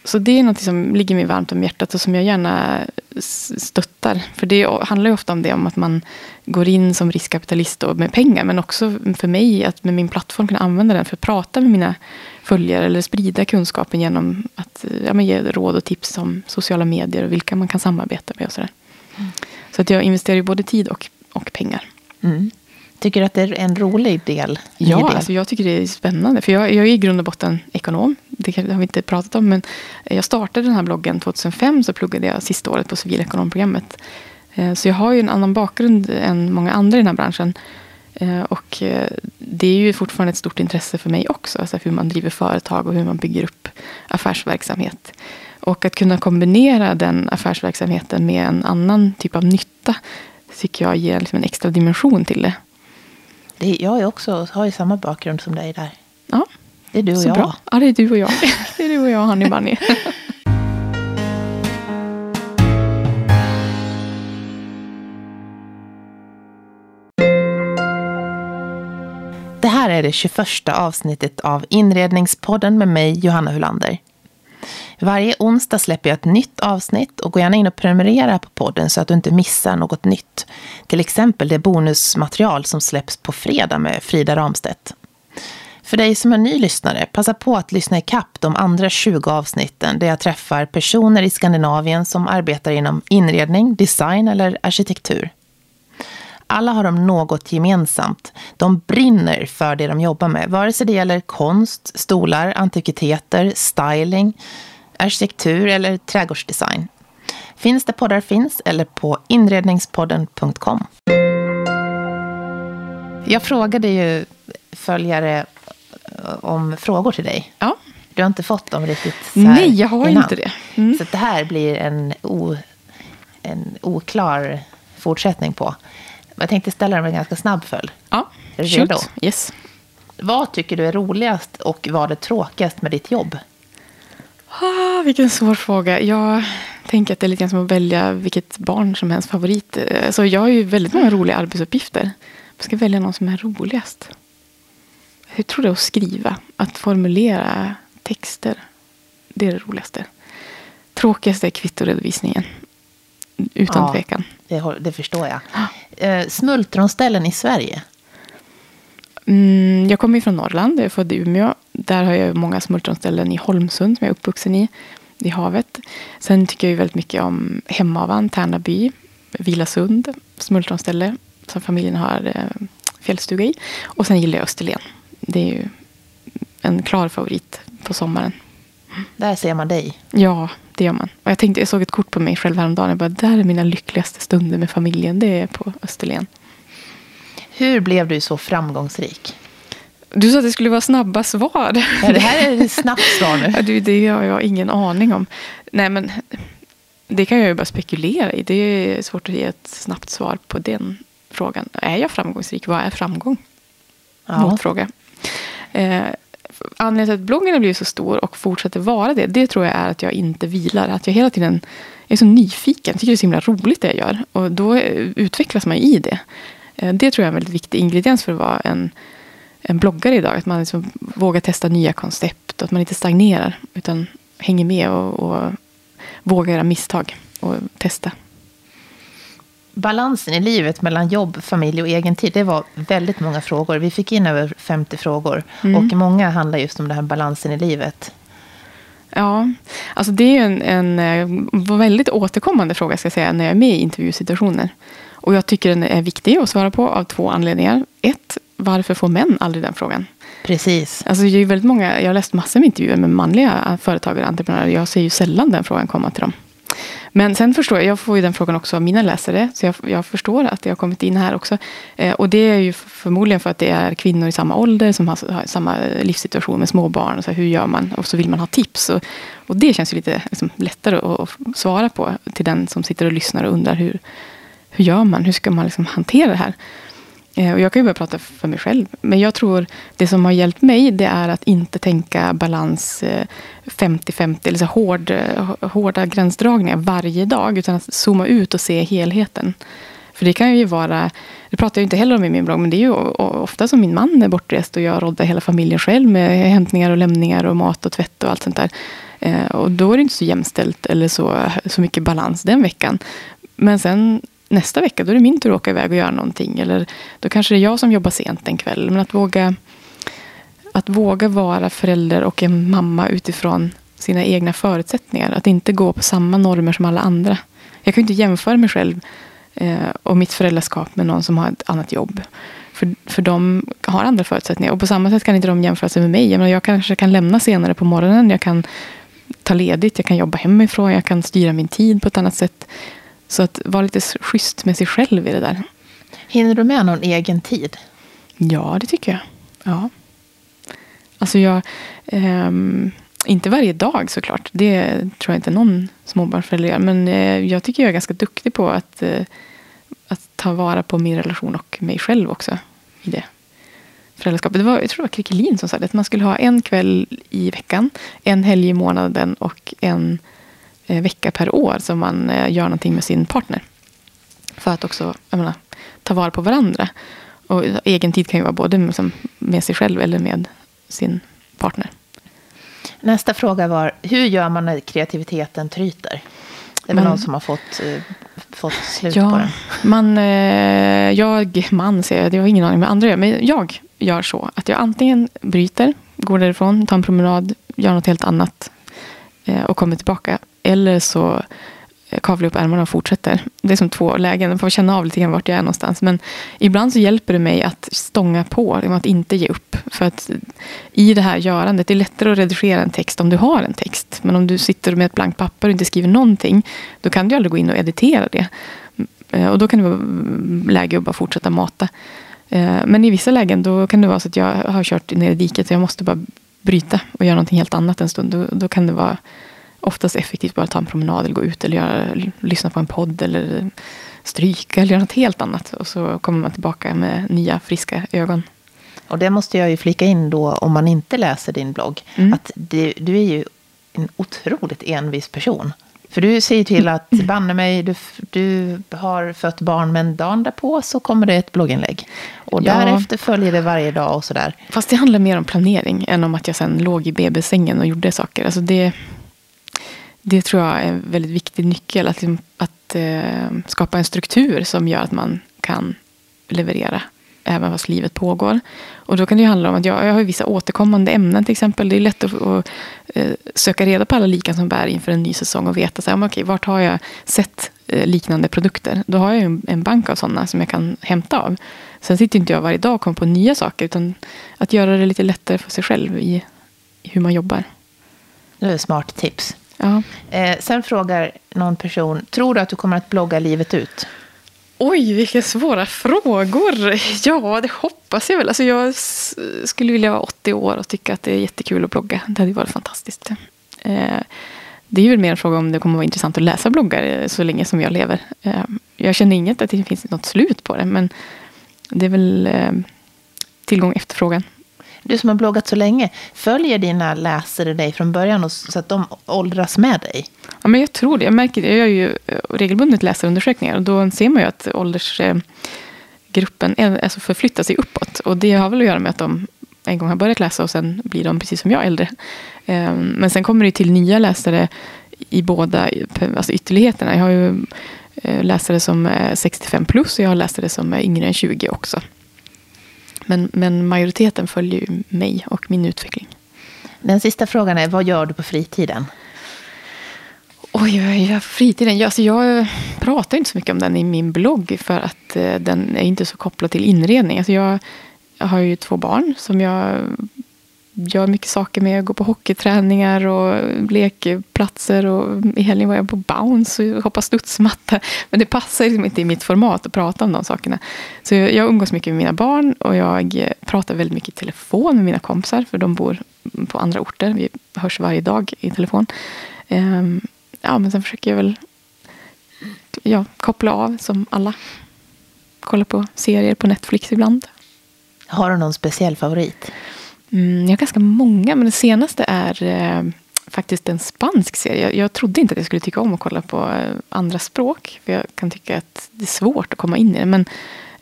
så det är något som ligger mig varmt om hjärtat och som jag gärna stöttar. För det handlar ju ofta om det, om att man går in som riskkapitalist och med pengar. Men också för mig, att med min plattform kunna använda den för att prata med mina följare. Eller sprida kunskapen genom att ja, ge råd och tips om sociala medier och vilka man kan samarbeta med. Och sådär. Mm. Så att jag investerar ju både tid och, och pengar. Mm. Tycker du att det är en rolig del? Ja? Alltså jag tycker det är spännande. För jag, jag är i grund och botten ekonom. Det har vi inte pratat om. Men jag startade den här bloggen 2005. Så pluggade jag sista året på civilekonomprogrammet. Eh, så jag har ju en annan bakgrund än många andra i den här branschen. Eh, och eh, det är ju fortfarande ett stort intresse för mig också. Alltså hur man driver företag och hur man bygger upp affärsverksamhet. Och att kunna kombinera den affärsverksamheten med en annan typ av nytta tycker jag ger liksom en extra dimension till det. Det jag är också, har ju samma bakgrund som dig där. Ja, det är du och så jag. Bra. Ja, det är du och jag. Det är du och jag, Hanni Banni. Det här är det 21 avsnittet av Inredningspodden med mig, Johanna Hulander. Varje onsdag släpper jag ett nytt avsnitt och gå gärna in och prenumerera på podden så att du inte missar något nytt. Till exempel det bonusmaterial som släpps på fredag med Frida Ramstedt. För dig som är ny lyssnare, passa på att lyssna i kapp de andra 20 avsnitten där jag träffar personer i Skandinavien som arbetar inom inredning, design eller arkitektur. Alla har de något gemensamt. De brinner för det de jobbar med, vare sig det gäller konst, stolar, antikviteter, styling, arkitektur eller trädgårdsdesign. Finns där poddar finns eller på inredningspodden.com. Jag frågade ju följare eh, om frågor till dig. Ja. Du har inte fått dem riktigt så här Nej, jag har innan. inte det. Mm. Så det här blir en, o, en oklar fortsättning på. Jag tänkte ställa dem en ganska snabb följd. Ja, är du redo? Yes. Vad tycker du är roligast och vad är tråkigast med ditt jobb? Ah, vilken svår fråga. Jag tänker att det är lite som att välja vilket barn som helst favorit. Alltså, jag har ju väldigt många roliga arbetsuppgifter. Jag ska välja någon som är roligast. Jag tror är att skriva. Att formulera texter. Det är det roligaste. Tråkigaste är kvittoredovisningen. Utan ja, tvekan. Det, det förstår jag. Eh, smultronställen i Sverige? Mm, jag kommer från Norrland. Jag är född i Umeå. Där har jag många smultronställen i Holmsund som jag är uppvuxen i. I havet. Sen tycker jag väldigt mycket om Hemavan, Tärnaby, Vilasund, smultronställe som familjen har eh, fjällstuga i. Och sen gillar jag Österlen. Det är ju en klar favorit på sommaren. Där ser man dig. Ja, det gör man. Och jag, tänkte, jag såg ett kort på mig själv häromdagen. Jag bara, där är mina lyckligaste stunder med familjen. Det är på Österlen. Hur blev du så framgångsrik? Du sa att det skulle vara snabba svar. Ja, det här är ett snabbt svar nu. Ja, du, det har jag ingen aning om. Nej, men det kan jag ju bara spekulera i. Det är svårt att ge ett snabbt svar på den frågan. Är jag framgångsrik? Vad är framgång? Ja. Motfråga. Eh, anledningen till att bloggen har blivit så stor och fortsätter vara det, det tror jag är att jag inte vilar. Att jag hela tiden är så nyfiken. Tycker det är så himla roligt det jag gör. Och då utvecklas man i det. Eh, det tror jag är en väldigt viktig ingrediens för att vara en, en bloggare idag. Att man liksom vågar testa nya koncept. Att man inte stagnerar. Utan hänger med och, och vågar göra misstag. Och testa balansen i livet mellan jobb, familj och egen tid, det var väldigt många frågor. Vi fick in över 50 frågor. Mm. Och många handlar just om den här balansen i livet. Ja, alltså det är en, en, en väldigt återkommande fråga ska jag säga, när jag är med i intervjusituationer. Och jag tycker den är viktig att svara på av två anledningar. Ett, varför får män aldrig den frågan? Precis. Alltså, det är väldigt många, jag har läst massor med intervjuer med manliga företagare och entreprenörer. Jag ser ju sällan den frågan komma till dem. Men sen förstår jag, jag får ju den frågan också av mina läsare, så jag, jag förstår att det har kommit in här också. Eh, och det är ju förmodligen för att det är kvinnor i samma ålder som har, har samma livssituation med småbarn. Så hur gör man? Och så vill man ha tips. Och, och det känns ju lite liksom, lättare att, att, svara på till den som sitter och lyssnar och undrar hur, hur gör man? Hur ska man liksom hantera det här? Eh, och jag kan ju börja prata för mig själv. Men jag tror det som har hjälpt mig det är att inte tänka balans eh, 50-50 eller så hård, eh, hårda gränsdragningar varje dag. Utan att zooma ut och se helheten. För det kan ju vara, det pratar jag inte heller om i min blogg, men det är ju ofta som min man är bortrest och jag roddar hela familjen själv med hämtningar och lämningar och mat och tvätt och allt sånt där. Och då är det inte så jämställt eller så, så mycket balans den veckan. Men sen nästa vecka, då är det min tur att åka iväg och göra någonting. Eller då kanske det är jag som jobbar sent en kväll. Men att våga, att våga vara förälder och en mamma utifrån sina egna förutsättningar. Att inte gå på samma normer som alla andra. Jag kan inte jämföra mig själv eh, och mitt föräldraskap med någon som har ett annat jobb. För, för de har andra förutsättningar. Och på samma sätt kan inte de jämföra sig med mig. Jag, menar, jag kanske kan lämna senare på morgonen. Jag kan ta ledigt. Jag kan jobba hemifrån. Jag kan styra min tid på ett annat sätt. Så att vara lite schysst med sig själv i det där. Hinner du med någon egen tid? Ja, det tycker jag. Ja. Alltså jag... Um, inte varje dag såklart. Det tror jag inte någon småbarnsförälder gör. Men eh, jag tycker jag är ganska duktig på att, eh, att ta vara på min relation och mig själv också. I det föräldraskapet. Det var, jag tror det var Krickelin som sa det. Att man skulle ha en kväll i veckan, en helg i månaden och en vecka per år som man gör någonting med sin partner. För att också menar, ta vara på varandra. Och egen tid kan ju vara både med, med sig själv eller med sin partner. Nästa fråga var, hur gör man när kreativiteten tryter? Det är väl någon som har fått, uh, fått slut ja, på den. Man, uh, jag, man säger jag, det har ingen aning vad andra gör. Men jag gör så att jag antingen bryter, går därifrån, tar en promenad, gör något helt annat uh, och kommer tillbaka. Eller så eh, kavlar upp ärmarna och fortsätter. Det är som två lägen. Jag får känna av lite grann vart jag är någonstans. Men ibland så hjälper det mig att stånga på, liksom att inte ge upp. För att i det här görandet, det är lättare att redigera en text om du har en text. Men om du sitter med ett blankt papper och inte skriver någonting, då kan du aldrig gå in och editera det. Eh, och då kan det vara läge att bara fortsätta mata. Eh, men i vissa lägen då kan det vara så att jag har kört ner i diket och jag måste bara bryta och göra någonting helt annat en stund. Då, då kan det vara oftast effektivt bara ta en promenad eller gå ut eller göra, lyssna på en podd eller stryka eller göra något helt annat. Och så kommer man tillbaka med nya friska ögon. Och det måste jag ju flika in då om man inte läser din blogg. Mm. Att du, du är ju en otroligt envis person. För du säger till att banne mig, du, du har fött barn, men dagen därpå så kommer det ett blogginlägg. Och ja. därefter följer det varje dag och sådär. Fast det handlar mer om planering än om att jag sen låg i BB-sängen och gjorde saker. Alltså det, det tror jag är en väldigt viktig nyckel. Att, liksom- att eh, skapa en struktur som gör att man kan leverera även fast livet pågår. Och då kan det handla om att jag, jag har vissa återkommande ämnen till exempel. Det är lätt att, att eh, söka reda på alla likan som bär inför en ny säsong och veta så här, okej, vart har jag sett eh, liknande produkter. Då har jag en, en bank av sådana som jag kan hämta av. Sen sitter inte jag varje dag och kommer på nya saker utan att göra det lite lättare för sig själv i, i hur man jobbar. Det är ett smart tips. Ja. Eh, sen frågar någon person, tror du att du kommer att blogga livet ut? Oj, vilka svåra frågor. Ja, det hoppas jag väl. Alltså jag skulle vilja vara 80 år och tycka att det är jättekul att blogga. Det hade varit fantastiskt. Eh, det är väl mer en fråga om det kommer att vara intressant att läsa bloggar eh, så länge som jag lever. Eh, jag känner inget att det finns något slut på det, men det är väl tillgång och efterfrågan du som har bloggat så länge, följer dina läsare dig från början så att de åldras med dig? Ja, men jag tror det. Jag, märker, jag gör ju eh, regelbundet läsarundersökningar och då ser man ju att åldersgruppen alltså förflyttar sig uppåt. Och det har väl att göra med att de en gång har börjat läsa och sen blir de precis som jag äldre. Ehm, men sen kommer det till nya läsare i båda alltså ytterligheterna. Jag har ju eh, läsare som är 65 plus och jag har läsare som är yngre än 20 också. Men, men majoriteten följer ju mig och min utveckling. Den sista frågan är, vad gör du på fritiden? Oj, vad jag gör på fritiden? Jag, alltså jag pratar inte så mycket om den i min blogg för att eh, den är inte så kopplad till inredning. Alltså jag, jag har ju två barn som jag gör mycket saker med. jag Går på hockeyträningar och lekplatser. Och I helgen var jag på bounce och hoppade studsmatta. Men det passar liksom inte i mitt format att prata om de sakerna. Så jag umgås mycket med mina barn och jag eh, pratar väldigt mycket i telefon med mina kompisar. För de bor på andra orter. Vi hörs varje dag i telefon. Ehm, ja, men sen försöker jag väl ja, koppla av som alla. Kolla på serier på Netflix ibland. Har du någon speciell favorit? Mm, jag har ganska många, men det senaste är eh, faktiskt en spansk serie. Jag, jag trodde inte att jag skulle tycka om att kolla på eh, andra språk. För jag kan tycka att det är svårt att komma in i det. Men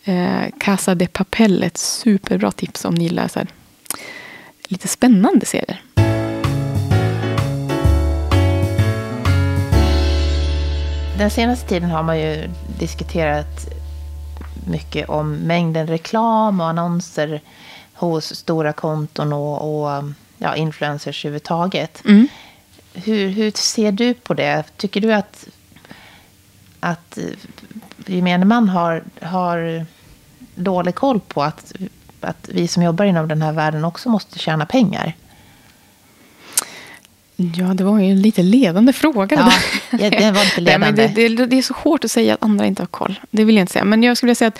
eh, Casa de Papel är ett superbra tips om ni gillar så här, lite spännande serier. Den senaste tiden har man ju diskuterat mycket om mängden reklam och annonser hos stora konton och, och ja, influencers överhuvudtaget. Mm. Hur, hur ser du på det? Tycker du att, att gemene man har, har dålig koll på att, att vi som jobbar inom den här världen också måste tjäna pengar? Ja, det var ju en lite ledande fråga. Ja, det var lite ledande. Nej, det, det, det, är så hårt att säga att andra inte har koll. Det vill jag inte säga. Men jag skulle vilja säga att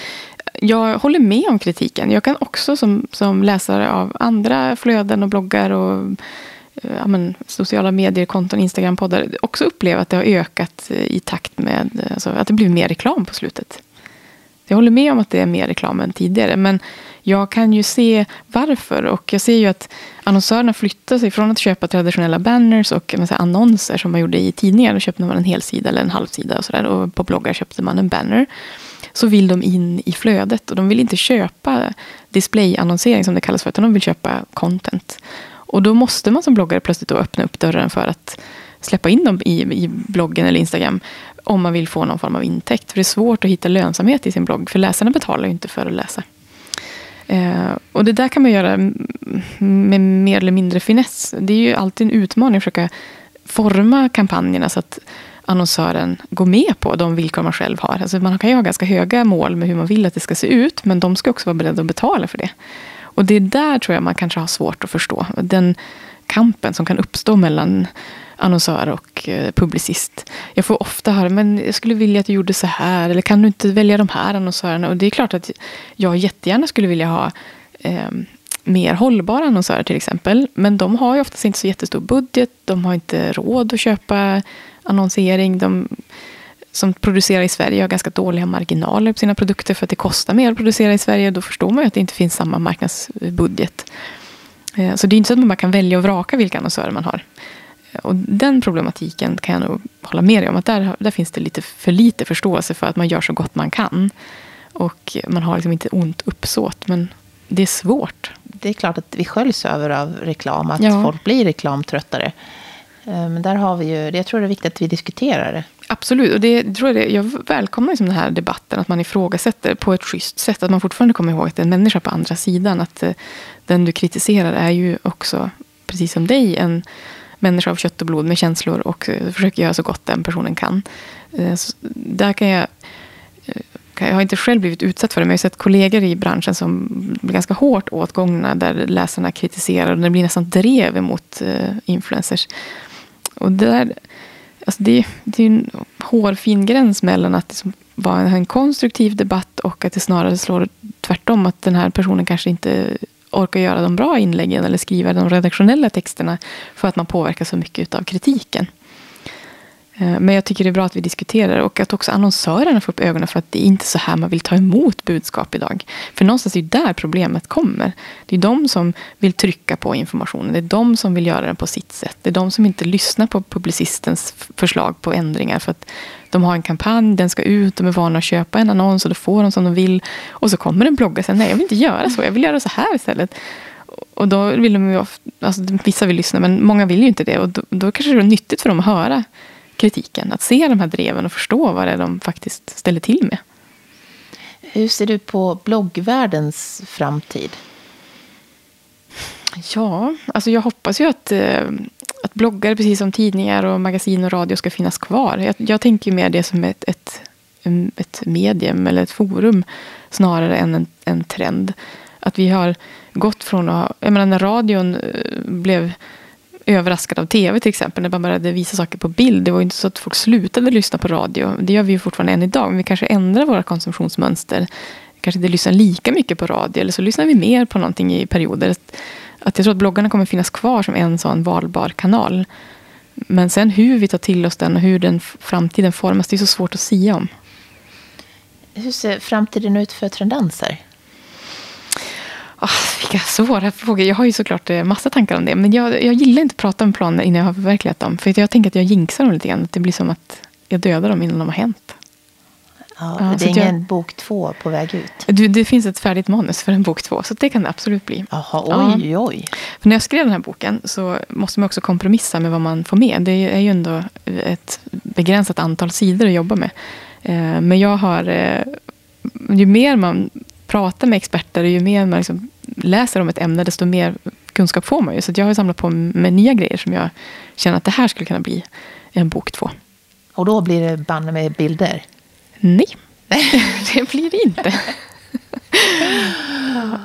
jag håller med om kritiken. Jag kan också som, som läsare av andra flöden och bloggar och eh, ja, men, sociala medier, konton, Instagram-poddar också uppleva att det har ökat eh, i takt med eh, alltså, att det blivit mer reklam på slutet. Jag håller med om att det är mer reklam än tidigare. Men jag kan ju se varför. Och jag ser ju att annonsörerna flyttar sig från att köpa traditionella banners och säga, annonser som man gjorde i tidningar. Då köpte man en hel sida eller en halv sida och sådär. Och på bloggar köpte man en banner. Så vill de in i flödet och de vill inte köpa displayannonsering som det kallas för. Utan de vill köpa content. Och då måste man som bloggare plötsligt då öppna upp dörren för att släppa in dem i, i bloggen eller Instagram om man vill få någon form av intäkt. För det är svårt att hitta lönsamhet i sin blogg, för läsarna betalar ju inte för att läsa. Eh, och det där kan man göra med mer eller mindre finess. Det är ju alltid en utmaning att försöka forma kampanjerna så att annonsören går med på de villkor man själv har. Alltså man kan ju ha ganska höga mål med hur man vill att det ska se ut, men de ska också vara beredda att betala för det. Och det är där tror jag man kanske har svårt att förstå. Den kampen som kan uppstå mellan annonsör och eh, publicist. Jag får ofta höra, men jag skulle vilja att du gjorde så här. Eller kan du inte välja de här annonsörerna? Och det är klart att jag jättegärna skulle vilja ha eh, mer hållbara annonsörer till exempel. Men de har ju oftast inte så jättestor budget. De har inte råd att köpa annonsering. De som producerar i Sverige har ganska dåliga marginaler på sina produkter för att det kostar mer att producera i Sverige. Då förstår man ju att det inte finns samma marknadsbudget. Eh, så det är inte så att man bara kan välja och vraka vilka annonsörer man har. Och den problematiken kan jag nog hålla med dig om. Att där, där finns det lite för lite förståelse för att man gör så gott man kan. Och man har liksom inte ont uppsåt. Men det är svårt. Det är klart att vi sköljs över av reklam. Att ja. folk blir reklamtröttare. Eh, men där har vi ju, jag tror det är viktigt att vi diskuterar det. Absolut, och det, tror jag, det, jag välkomnar liksom den här debatten, att man ifrågasätter på ett schysst sätt. Att man fortfarande kommer ihåg att det är en människa på andra sidan. Att eh, den du kritiserar är ju också, precis som dig, en människa av kött och blod med känslor och eh, försöker göra så gott den personen kan. Så där kan jag jag har inte själv blivit utsatt för det, men jag har sett kollegor i branschen som blir ganska hårt åtgångna, där läsarna kritiserar och det blir nästan drev emot influencers. Och det, där, alltså det, det är en hårfin gräns mellan att liksom vara en konstruktiv debatt och att det snarare slår tvärtom, att den här personen kanske inte orkar göra de bra inläggen eller skriva de redaktionella texterna för att man påverkas så mycket av kritiken. Eh, men jag tycker det är bra att vi diskuterar och att också annonsörerna får upp ögonen för att det är inte så här man vill ta emot budskap idag. För någonstans är det där problemet kommer. Det är de som vill trycka på informationen. Det är de som vill göra den på sitt sätt. Det är de som inte lyssnar på publicistens förslag på ändringar. För att de har en kampanj, den ska ut, de är vana att köpa en annons och då får de som de vill. Och så kommer en bloggare och säger nej jag vill inte göra så, jag vill göra så här istället. Och då vill de ju, ofta, alltså vissa vill lyssna men många vill ju inte det. Och då, då kanske det är nyttigt för dem att höra kritiken. Att se de här dreven och förstå vad det är de faktiskt ställer till med. Hur ser du på bloggvärldens framtid? Ja, alltså jag hoppas ju att, eh, att bloggar, precis som tidningar och magasin och radio, ska finnas kvar. Jag, jag tänker mer det som ett, ett, ett medium eller ett forum snarare än en, en trend. Att vi har gått från att, jag menar när radion eh, blev överraskad av tv till exempel. När man började visa saker på bild. Det var inte så att folk slutade lyssna på radio. Det gör vi ju fortfarande än idag. Men vi kanske ändrar våra konsumtionsmönster. Kanske inte lyssnar lika mycket på radio. Eller så lyssnar vi mer på någonting i perioder. Att jag tror att bloggarna kommer finnas kvar som en sån valbar kanal. Men sen hur vi tar till oss den och hur den framtiden formas. Det är så svårt att säga om. Hur ser framtiden ut för trendanser? Oh, vilka svåra frågor. Jag har ju såklart eh, massa tankar om det. Men jag, jag gillar inte att prata om planer innan jag har förverkligat dem. För jag tänker att jag jinxar dem lite grann. Det blir som att jag dödar dem innan de har hänt. Ja, ja det är ingen jag, bok två på väg ut. Du, det finns ett färdigt manus för en bok två. Så det kan det absolut bli. Jaha, oj, ja. oj. För när jag skrev den här boken så måste man också kompromissa med vad man får med. Det är ju ändå ett begränsat antal sidor att jobba med. Eh, men jag har... Eh, ju mer man pratar med experter, ju mer man liksom läser om ett ämne, desto mer kunskap får man ju. Så jag har samlat på med nya grejer som jag känner att det här skulle kunna bli en bok två. Och då blir det banne med bilder? Nej, det blir det inte.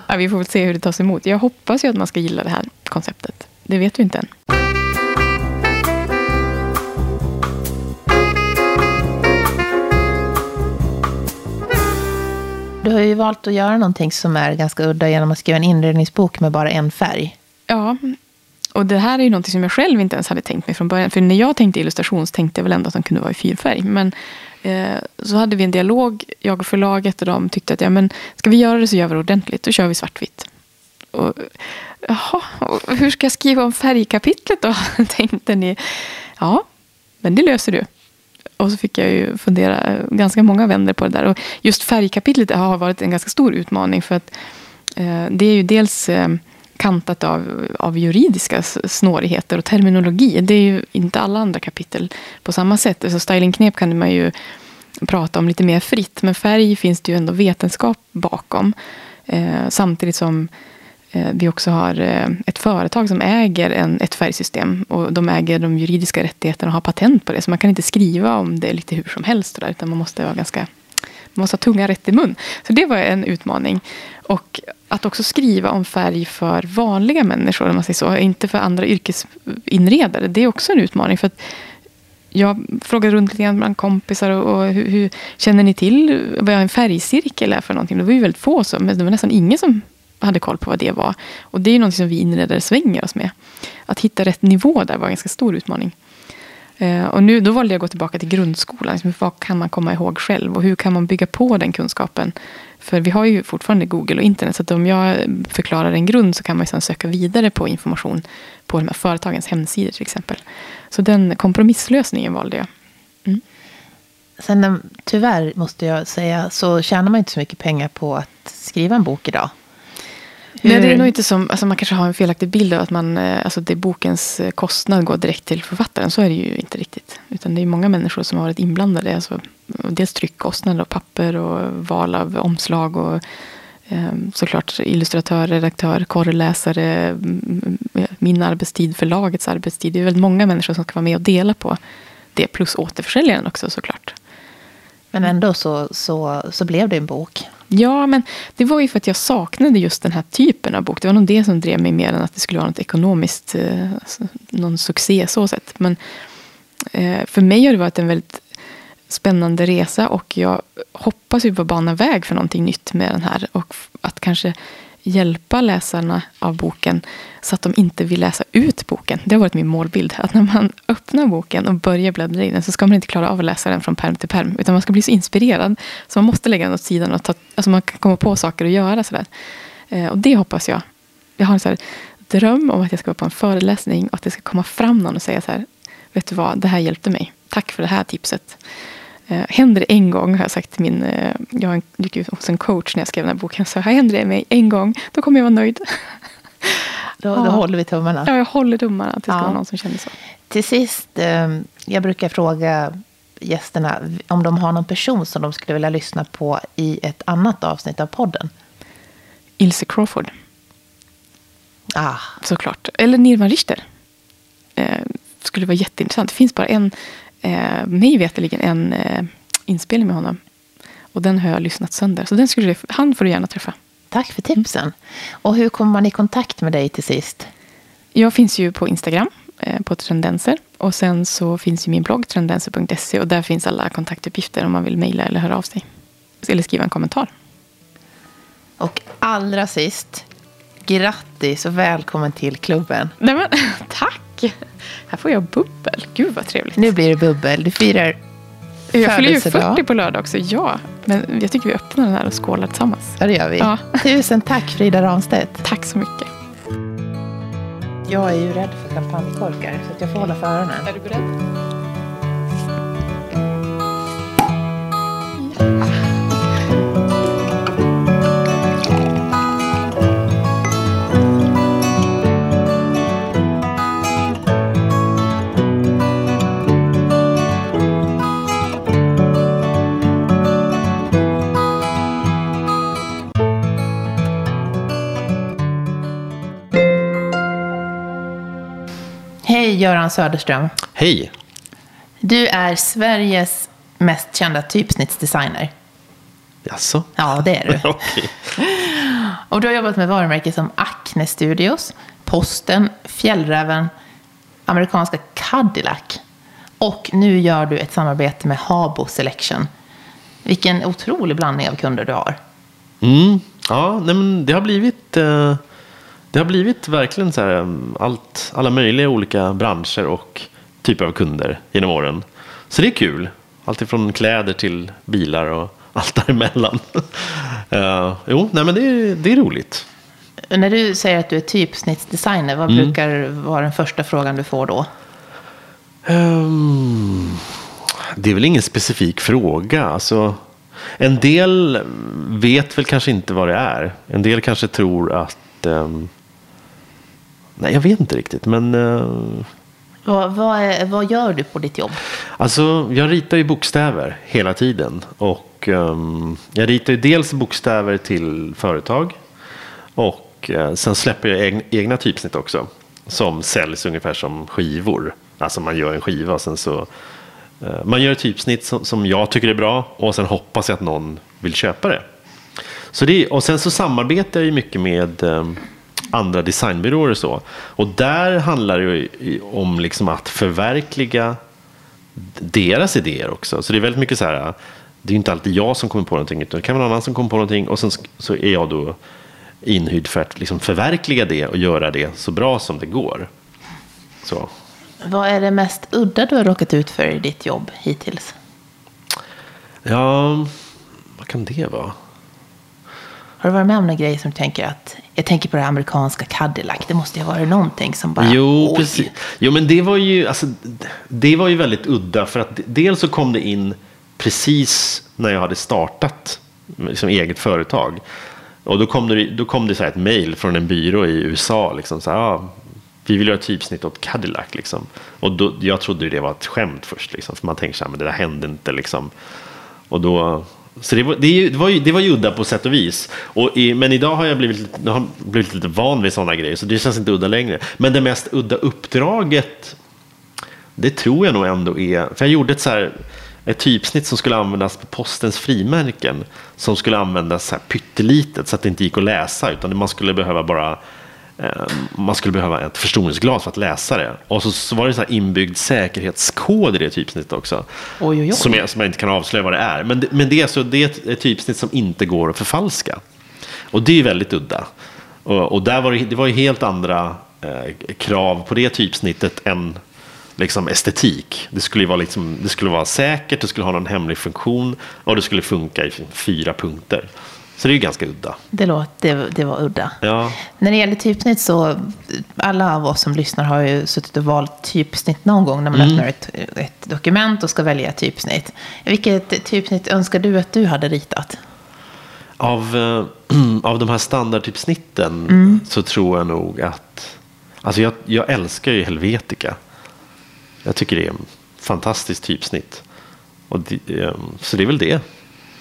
ja, vi får väl se hur det tas emot. Jag hoppas ju att man ska gilla det här konceptet. Det vet vi inte än. Du har ju valt att göra någonting som är ganska udda genom att skriva en inredningsbok med bara en färg. Ja, och det här är ju någonting som jag själv inte ens hade tänkt mig från början. För när jag tänkte illustration så tänkte jag väl ändå att den kunde vara i fyrfärg. Men eh, så hade vi en dialog, jag och förlaget, och de tyckte att ja, men, ska vi göra det så gör vi det ordentligt. Då kör vi svartvitt. Och, jaha, och hur ska jag skriva om färgkapitlet då? Tänkte ni. Ja, men det löser du. Och så fick jag ju fundera eh, ganska många vänder på det där. Och just färgkapitlet har varit en ganska stor utmaning. För att eh, det är ju dels eh, kantat av, av juridiska snårigheter och terminologi. Det är ju inte alla andra kapitel på samma sätt. Alltså stylingknep kan man ju prata om lite mer fritt. Men färg finns det ju ändå vetenskap bakom. Eh, samtidigt som Eh, vi också har eh, ett företag som äger en, ett färgsystem. Och de äger de juridiska rättigheterna och har patent på det. Så man kan inte skriva om det lite hur som helst. Där, utan man måste, vara ganska, man måste ha tunga rätt i mun. Så det var en utmaning. Och att också skriva om färg för vanliga människor. Om man säger så, inte för andra yrkesinredare. Det är också en utmaning. för att jag frågade runt lite grann bland kompisar. Och, och hur, hur, känner ni till vad en färgcirkel är för någonting? Det var ju väldigt få som, det var nästan ingen som hade koll på vad det var. Och det är något som vi inredare svänger oss med. Att hitta rätt nivå där var en ganska stor utmaning. Eh, och nu, då valde jag att gå tillbaka till grundskolan. Liksom, vad kan man komma ihåg själv? Och hur kan man bygga på den kunskapen? För vi har ju fortfarande Google och internet. Så om jag förklarar en grund så kan man sedan söka vidare på information på de här företagens hemsidor till exempel. Så den kompromisslösningen valde jag. Mm. Sen eh, tyvärr måste jag säga så tjänar man inte så mycket pengar på att skriva en bok idag. Nej, det är nog inte som, alltså man kanske har en felaktig bild av att man, eh, alltså det bokens eh, kostnad går direkt till författaren. Så är det ju inte riktigt. Utan det är många människor som har varit inblandade. Alltså, dels tryckkostnader och papper och val av omslag. och eh, Såklart illustratör, redaktör, korreläsare, min arbetstid, förlagets arbetstid. Det är väldigt många människor som ska vara med och dela på det. Plus återförsäljaren också såklart. Men ändå så, så, så blev det en bok. Ja, men det var ju för att jag saknade just den här typen av bok. Det var nog det som drev mig mer än att det skulle vara något ekonomiskt, eh, alltså, någon succé så sett. Men eh, för mig har det varit en väldigt spännande resa och jag hoppas ju på att bana väg för någonting nytt med den här. Och att kanske hjälpa läsarna av boken så att de inte vill läsa ut boken. Det har varit min målbild. Att när man öppnar boken och börjar bläddra i den så ska man inte klara av att läsa den från perm till perm. Utan man ska bli så inspirerad så man måste lägga den åt sidan och ta, alltså man kan komma på saker att göra. Sådär. Eh, och det hoppas jag. Jag har en så dröm om att jag ska vara på en föreläsning och att det ska komma fram någon och säga så här. Vet du vad, det här hjälpte mig. Tack för det här tipset. Eh, händer det en gång, har jag sagt till min... Eh, jag gick hos en coach när jag skrev den här boken. Så händer det mig en gång, då kommer jag vara nöjd. Då, då håller vi tummarna. Ja, jag håller tummarna att det ska ja. vara någon som känner så. Till sist, eh, jag brukar fråga gästerna om de har någon person som de skulle vilja lyssna på i ett annat avsnitt av podden. Ilse Crawford. Ah. Såklart. Eller Nirvan Richter. Eh, skulle vara jätteintressant. Det finns bara en eh, mig veterligen en eh, inspelning med honom. Och den har jag lyssnat sönder. Så den skulle, han får du gärna träffa. Tack för tipsen. Och hur kommer man i kontakt med dig till sist? Jag finns ju på Instagram eh, på Trendenser. Och sen så finns ju min blogg trendenser.se och där finns alla kontaktuppgifter om man vill mejla eller höra av sig. Eller skriva en kommentar. Och allra sist, grattis och välkommen till klubben. Nej men, tack! Här får jag bubbel. Gud vad trevligt. Nu blir det bubbel. Du firar Jag fyller ju 40 på lördag också. Ja. Men jag tycker vi öppnar den här och skålar tillsammans. Ja, det gör vi. Ja. Tusen tack Frida Ramstedt. Tack så mycket. Jag är ju rädd för champagnekorkar så att jag får hålla för öronen. Är du beredd? Hej Göran Söderström. Hej! Du är Sveriges mest kända typsnittsdesigner. Jaså? Ja, det är du. Okej. Och du har jobbat med varumärken som Acne Studios, Posten, Fjällräven, amerikanska Cadillac. Och nu gör du ett samarbete med Habo Selection. Vilken otrolig blandning av kunder du har. Mm. Ja, nej, men det har blivit eh, Det har blivit verkligen så här allt, alla möjliga olika branscher och typer av kunder genom åren. Så det är kul. Allt ifrån kläder till bilar och allt däremellan. uh, jo, nej men det är, det är roligt. När du säger att du är typsnittsdesigner, vad Mm. brukar vara den första frågan du får då? Ehm, det är väl ingen specifik fråga. Alltså, en del vet väl kanske inte vad det är. En del kanske tror att... ehm, nej, jag vet inte riktigt. Men eh, Vad, vad, är, vad gör du på ditt jobb? alltså, jag ritar ju bokstäver hela tiden. Och ehm, jag ritar ju dels bokstäver till företag. Och eh, sen släpper jag egna, egna typsnitt också. Som säljs ungefär som skivor. Alltså man gör en skiva och sen så Eh, Man gör ett typsnitt som, som jag tycker är bra och sen hoppas jag att någon vill köpa det. Så det och sen så samarbetar jag ju mycket med eh, andra designbyråer och så. Och där handlar det ju om liksom att förverkliga deras idéer också. Så det är väldigt mycket så här, det är inte alltid jag som kommer på någonting utan det kan vara någon annan som kommer på någonting och sen så är jag då inhyrd för att liksom förverkliga det och göra det så bra som det går. Så. Vad är det mest udda du har råkat ut för i ditt jobb hittills? Ja, vad kan det vara? Har du varit med om någon grej som du tänker att, jag tänker på det amerikanska Cadillac, det måste ju ha varit någonting som bara, Jo, oj. precis. Jo, men det var ju, alltså, det var ju väldigt udda. För att dels så kom det in precis när jag hade startat liksom, eget företag. Och då kom det, då kom det så här ett mejl från en byrå i USA. Liksom, så här, ah, vi vill göra typsnitt åt Cadillac. Liksom. Och då, jag trodde ju det var ett skämt först. Liksom, för man tänkte så här, men det där hände inte. Liksom. Och då, så det var, det, ju- var ju, det var ju udda på sätt och vis. Och i, men idag har jag blivit, lite- jag har blivit lite van vid sådana grejer, så det känns inte udda längre. Men det mest udda uppdraget, det tror jag nog ändå är... För jag gjorde ett, så här, ett typsnitt som skulle användas på postens frimärken. Som skulle användas så här pyttelitet så att det inte gick att läsa. Utan man skulle behöva bara eh, Man skulle behöva ett förstoringsglas för att läsa det. Och så, var det en så här inbyggd säkerhetskod i det typsnittet också. Oj, oj, oj. Som, jag, som jag inte kan avslöja vad det är. Men det, men det, är, så, det är ett, typsnitt som inte går att förfalska. Och det är väldigt udda. Och, och där var det, det var ju helt andra eh, krav på det typsnittet än liksom estetik. Det skulle, vara liksom, det skulle vara säkert, det skulle ha någon hemlig funktion och det skulle funka i fyra punkter. Så det är ju ganska udda. Det, låt, det, det var udda. Ja. När det gäller typsnitt så, alla av oss som lyssnar har ju suttit och valt typsnitt någon gång när man Mm. öppnar ett, ett dokument och ska välja typsnitt. Vilket typsnitt önskar du att du hade ritat? Av, eh, av de här standardtypsnitten så tror jag nog att... Alltså jag, jag älskar ju Helvetica. Jag tycker det är en fantastiskt typsnitt. Och det, eh, så det är väl det.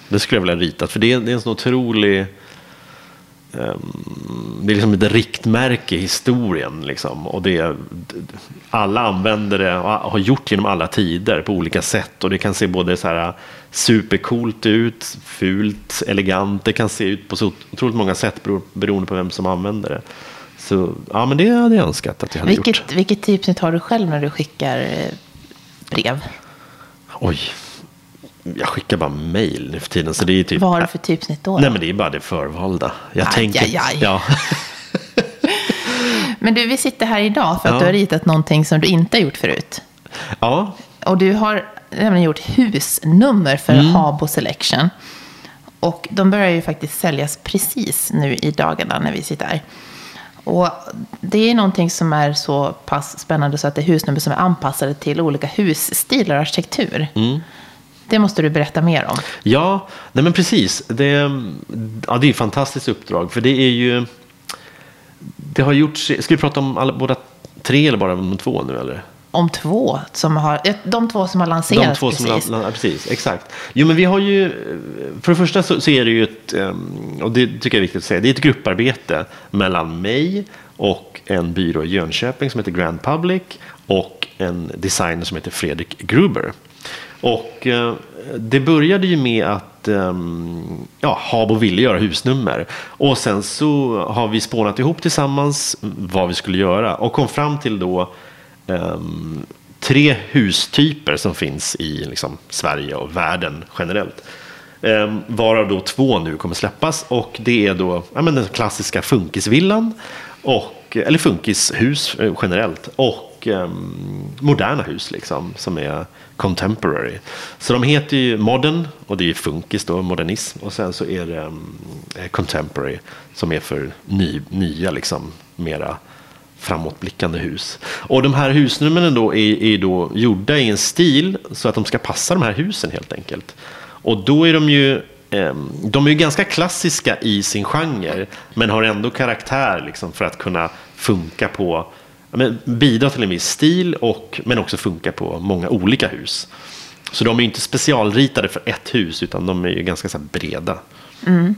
Det skulle jag vilja rita. För det är, det är en sån otrolig... ehm, Det är liksom ett riktmärke i historien. Liksom. Och det alla använder det och har gjort genom alla tider på olika sätt. Och det kan se både så här supercoolt ut, fult, elegant. Det kan se ut på så otroligt många sätt bero- beroende på vem som använder det. Så ja, men det hade jag önskat att jag hade gjort. Vilket, vilket typsnitt har du själv när du skickar eh, brev? Oj, jag skickar bara mail nu för tiden. Så det är typ, Vad har du för typsnitt då? Nej, men det är bara det förvalda. Jag Aj, tänker, aj, aj. Ja. Men du, vi sitter här idag för att Ja. du har ritat någonting som du inte har gjort förut. ja, Och du har nämligen gjort husnummer för Mm. Habo Selection. Och de börjar ju faktiskt säljas precis nu i dagarna när vi sitter här. Och det är någonting som är så pass spännande så att det är husnummer som är anpassade till olika husstilar och arkitektur. Det måste du berätta mer om. Ja, nej men precis. Det, ja, det är ett fantastiskt uppdrag. För det är ju... Det har gjorts... Ska vi prata om alla, båda tre eller bara om två nu? Eller? Om två som har, eh, de två som har De lanserats två som precis. la- la- precis, exakt. Jo, men vi har ju, för det första så, så är det ju ett, ehm, och det tycker jag är viktigt att säga, det är ett grupparbete mellan mig och en byrå i Jönköping som heter Grand Public och en designer som heter Fredrik Gruber. Och eh, det började ju med att ehm, ja, Habo ville göra husnummer. Och sen så har vi spånat ihop tillsammans vad vi skulle göra och kom fram till då ehm, tre hustyper som finns i liksom, Sverige och världen generellt. Ehm, varav då två nu kommer släppas och det är då ja, men den klassiska funkisvillan, och, eller funkishus eh, generellt och ehm, moderna hus liksom, som är contemporary. Så de heter ju modern och det är funkis då, modernism och sen så är det um, contemporary som är för ny, nya liksom, mera framåtblickande hus. Och de här husnumren då är, är då gjorda i en stil så att de ska passa de här husen helt enkelt. Och då är de ju ehm, de är ju ganska klassiska i sin genre men har ändå karaktär liksom för att kunna funka på men, bidra till en viss stil och, men också funka på många olika hus. Så de är inte specialritade för ett hus utan de är ju ganska så breda.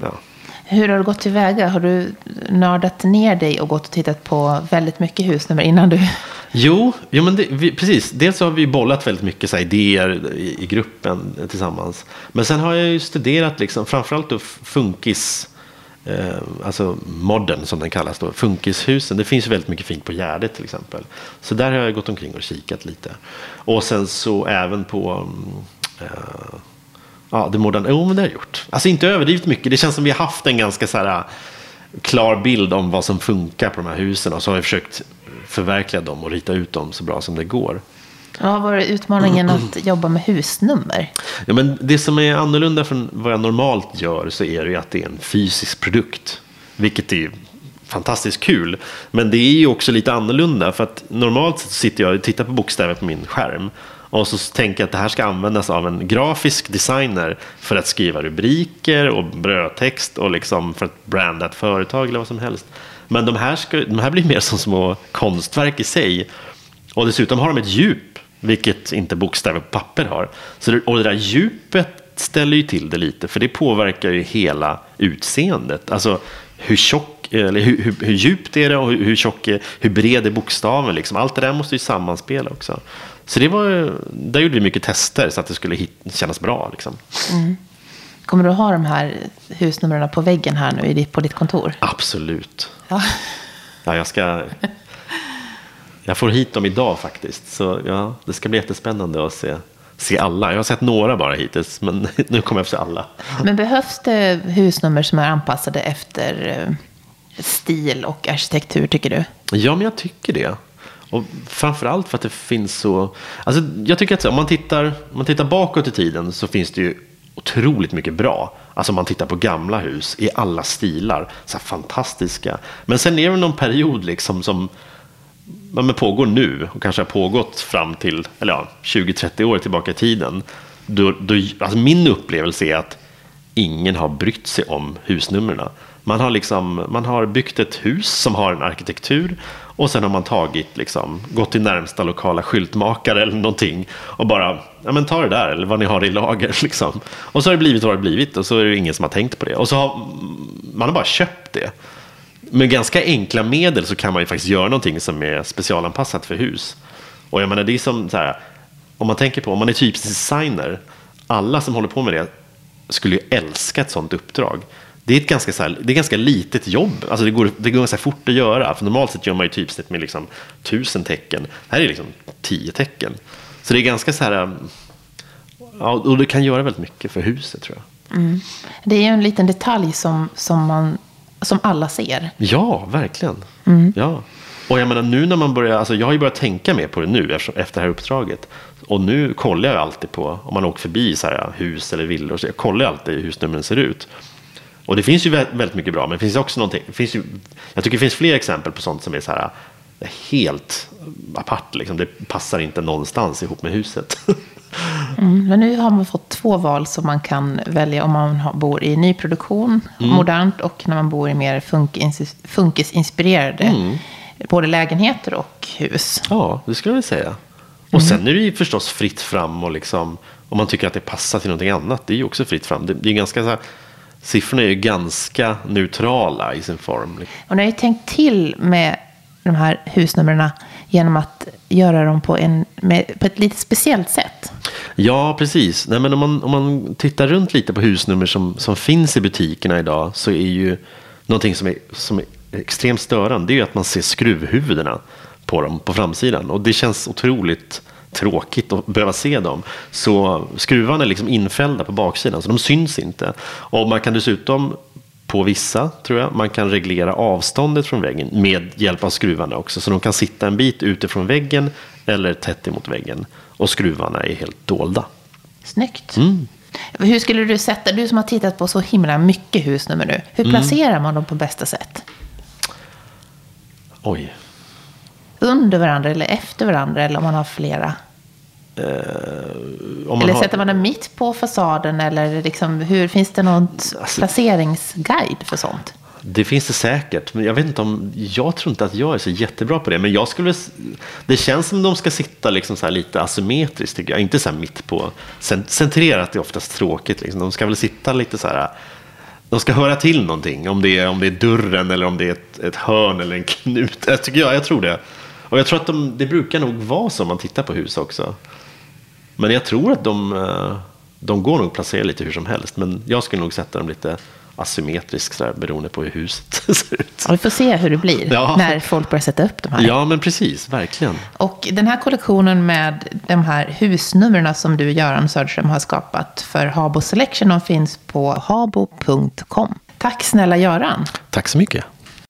Ja. Hur har du gått tillväga? Har du nördat ner dig och gått och tittat på väldigt mycket husnummer innan du... Jo, jo men det, vi, precis. Dels har vi bollat väldigt mycket så här, idéer i, i gruppen tillsammans. Men sen har jag ju studerat liksom, framförallt då funkis, Eh, alltså modern som den kallas då, funkishusen. Det finns väldigt mycket fint på Gärdet till exempel. Så där har jag gått omkring och kikat lite. Och sen så även på mm, eh, Ja, det moderna, jo men det har jag gjort. Alltså inte överdrivet mycket. Det känns som vi har haft en ganska så här eh, klar bild om vad som funkar på de här husen och så har vi försökt förverkliga dem och rita ut dem så bra som det går. Vad har varit utmaningen att jobba med husnummer? Ja, men det som är annorlunda från vad jag normalt gör så är det ju att det är en fysisk produkt. Vilket är fantastiskt kul. Men det är ju också lite annorlunda för att normalt sitter jag och tittar på bokstäver på min skärm. Och så tänker jag att det här ska användas av en grafisk designer för att skriva rubriker och brödtext och liksom för att branda ett företag eller vad som helst. Men de här, ska, de här blir mer som små konstverk i sig. Och dessutom har de ett djup, vilket inte bokstäver på papper har. Så det, och det där djupet ställer ju till det lite, för det påverkar ju hela utseendet. Alltså hur tjock, eller hur, hur, hur djupt är det och hur, hur tjock är, hur bred är bokstaven liksom. Allt det där måste ju sammanspela också. Så det var, där gjorde vi mycket tester så att det skulle hit, kännas bra liksom. Kommer du ha de här husnumren på väggen här nu på ditt kontor? Absolut. Ja. Ja, jag ska... Jag får hit dem idag faktiskt. Så ja, det ska bli jättespännande att se, se alla. Jag har sett några bara hittills, men nu kommer jag få se alla. Men behövs det husnummer som är anpassade efter eh, stil och arkitektur, tycker du? Ja, men jag tycker det. Och framförallt för att det finns så... Alltså, jag tycker att om man, tittar, om man tittar bakåt i tiden så finns det ju otroligt mycket bra. Alltså om man tittar på gamla hus i alla stilar. Så här fantastiska. Men sen är det någon period liksom som ja, men pågår nu och kanske har pågått fram till eller ja, 20-30 år tillbaka i tiden. Då, då, alltså min upplevelse är att ingen har brytt sig om husnumren. Man har, liksom, man har byggt ett hus som har en arkitektur och sen har man tagit, liksom, gått till närmsta lokala skyltmakare eller någonting och bara, ja men ta det där eller vad ni har i lager. Liksom. Och så har det blivit vad det blivit och så är det ingen som har tänkt på det. Och så har man har bara köpt det. Med ganska enkla medel så kan man ju faktiskt göra någonting som är specialanpassat för hus. Och jag menar, det är som så här, om man tänker på, om man är typisk designer, alla som håller på med det skulle ju älska ett sånt uppdrag. Det är ett ganska, så här, det är ganska litet jobb, alltså det går, det går ganska fort att göra. För normalt sett gör man ju typsnitt med liksom tusen tecken. Här är det liksom tio tecken. Så det är ganska så här, um, ja, och det kan göra väldigt mycket för huset tror jag. Mm. Det är ju en liten detalj som, som, man, som alla ser. Ja, verkligen. Ja. Och jag menar nu när man börjar, alltså jag har ju börjat tänka mer på det nu efter, det här uppdraget. Och nu kollar jag alltid på, om man åker förbi så här hus eller villor, så jag kollar alltid hur husnumren ser ut. Och det finns ju väldigt mycket bra, men det finns också någonting, finns ju, jag tycker det finns fler exempel på sånt som är så här helt apart, liksom. det passar inte någonstans ihop med huset. Mm, men nu har man fått två val som man kan välja om man bor i nyproduktion, mm. modernt, och när man bor i mer funkisinspirerade, mm. både lägenheter och hus. Ja, det skulle jag säga. Och sen är det ju förstås fritt fram och liksom, om man tycker att det passar till någonting annat, det är ju också fritt fram. Det, det är ganska så här, siffrorna är ju ganska neutrala i sin form. Och ni har ju tänkt till med de här husnumren genom att göra dem på, en, med, på ett lite speciellt sätt. Ja, precis. Nej, men om, man, om man tittar runt lite på husnummer som, som finns i butikerna idag så är ju någonting som är, som är extremt störande det är ju att man ser skruvhuvudena på dem på framsidan. Och det känns otroligt tråkigt att behöva se dem. Så skruvarna är liksom infällda på baksidan så de syns inte. Och man kan dessutom på vissa, tror jag, man kan reglera avståndet från väggen med hjälp av skruvarna också. Så de kan sitta en bit utifrån väggen eller tätt emot väggen. Och skruvarna är helt dolda. Snyggt. Mm. Hur skulle du sätta, du som har tittat på så himla mycket husnummer nu, hur mm. placerar mm. man dem på bästa sätt? Oj. Under varandra eller efter varandra eller om man har flera? Uh, eller har... sätter man den mitt på fasaden? Eller liksom, hur, finns det någon alltså, placeringsguide för sånt? Det finns det säkert, men jag vet inte om, jag tror inte att jag är så jättebra på det. Men jag skulle, det känns som de ska sitta liksom så lite asymmetriskt tycker jag. Inte så mitt på, centrerat är oftast tråkigt. Liksom. De ska väl sitta lite så här, de ska höra till någonting. Om det är, om det är dörren eller om det är ett, ett hörn eller en knut. Jag, tycker jag, jag tror det. Och jag tror att de, det brukar nog vara så om man tittar på hus också. Men jag tror att de, eh, de går nog att placera lite hur som helst. Men jag skulle nog sätta dem lite asymmetriskt sådär, beroende på hur huset ser ut. Ja, vi får se hur det blir ja. när folk börjar sätta upp de här. Ja, men precis, verkligen. Och den här kollektionen med de här husnumren som du, Göran Söderström, har skapat för Habo Selection, de finns på habo.com. Tack snälla Göran. Tack så mycket.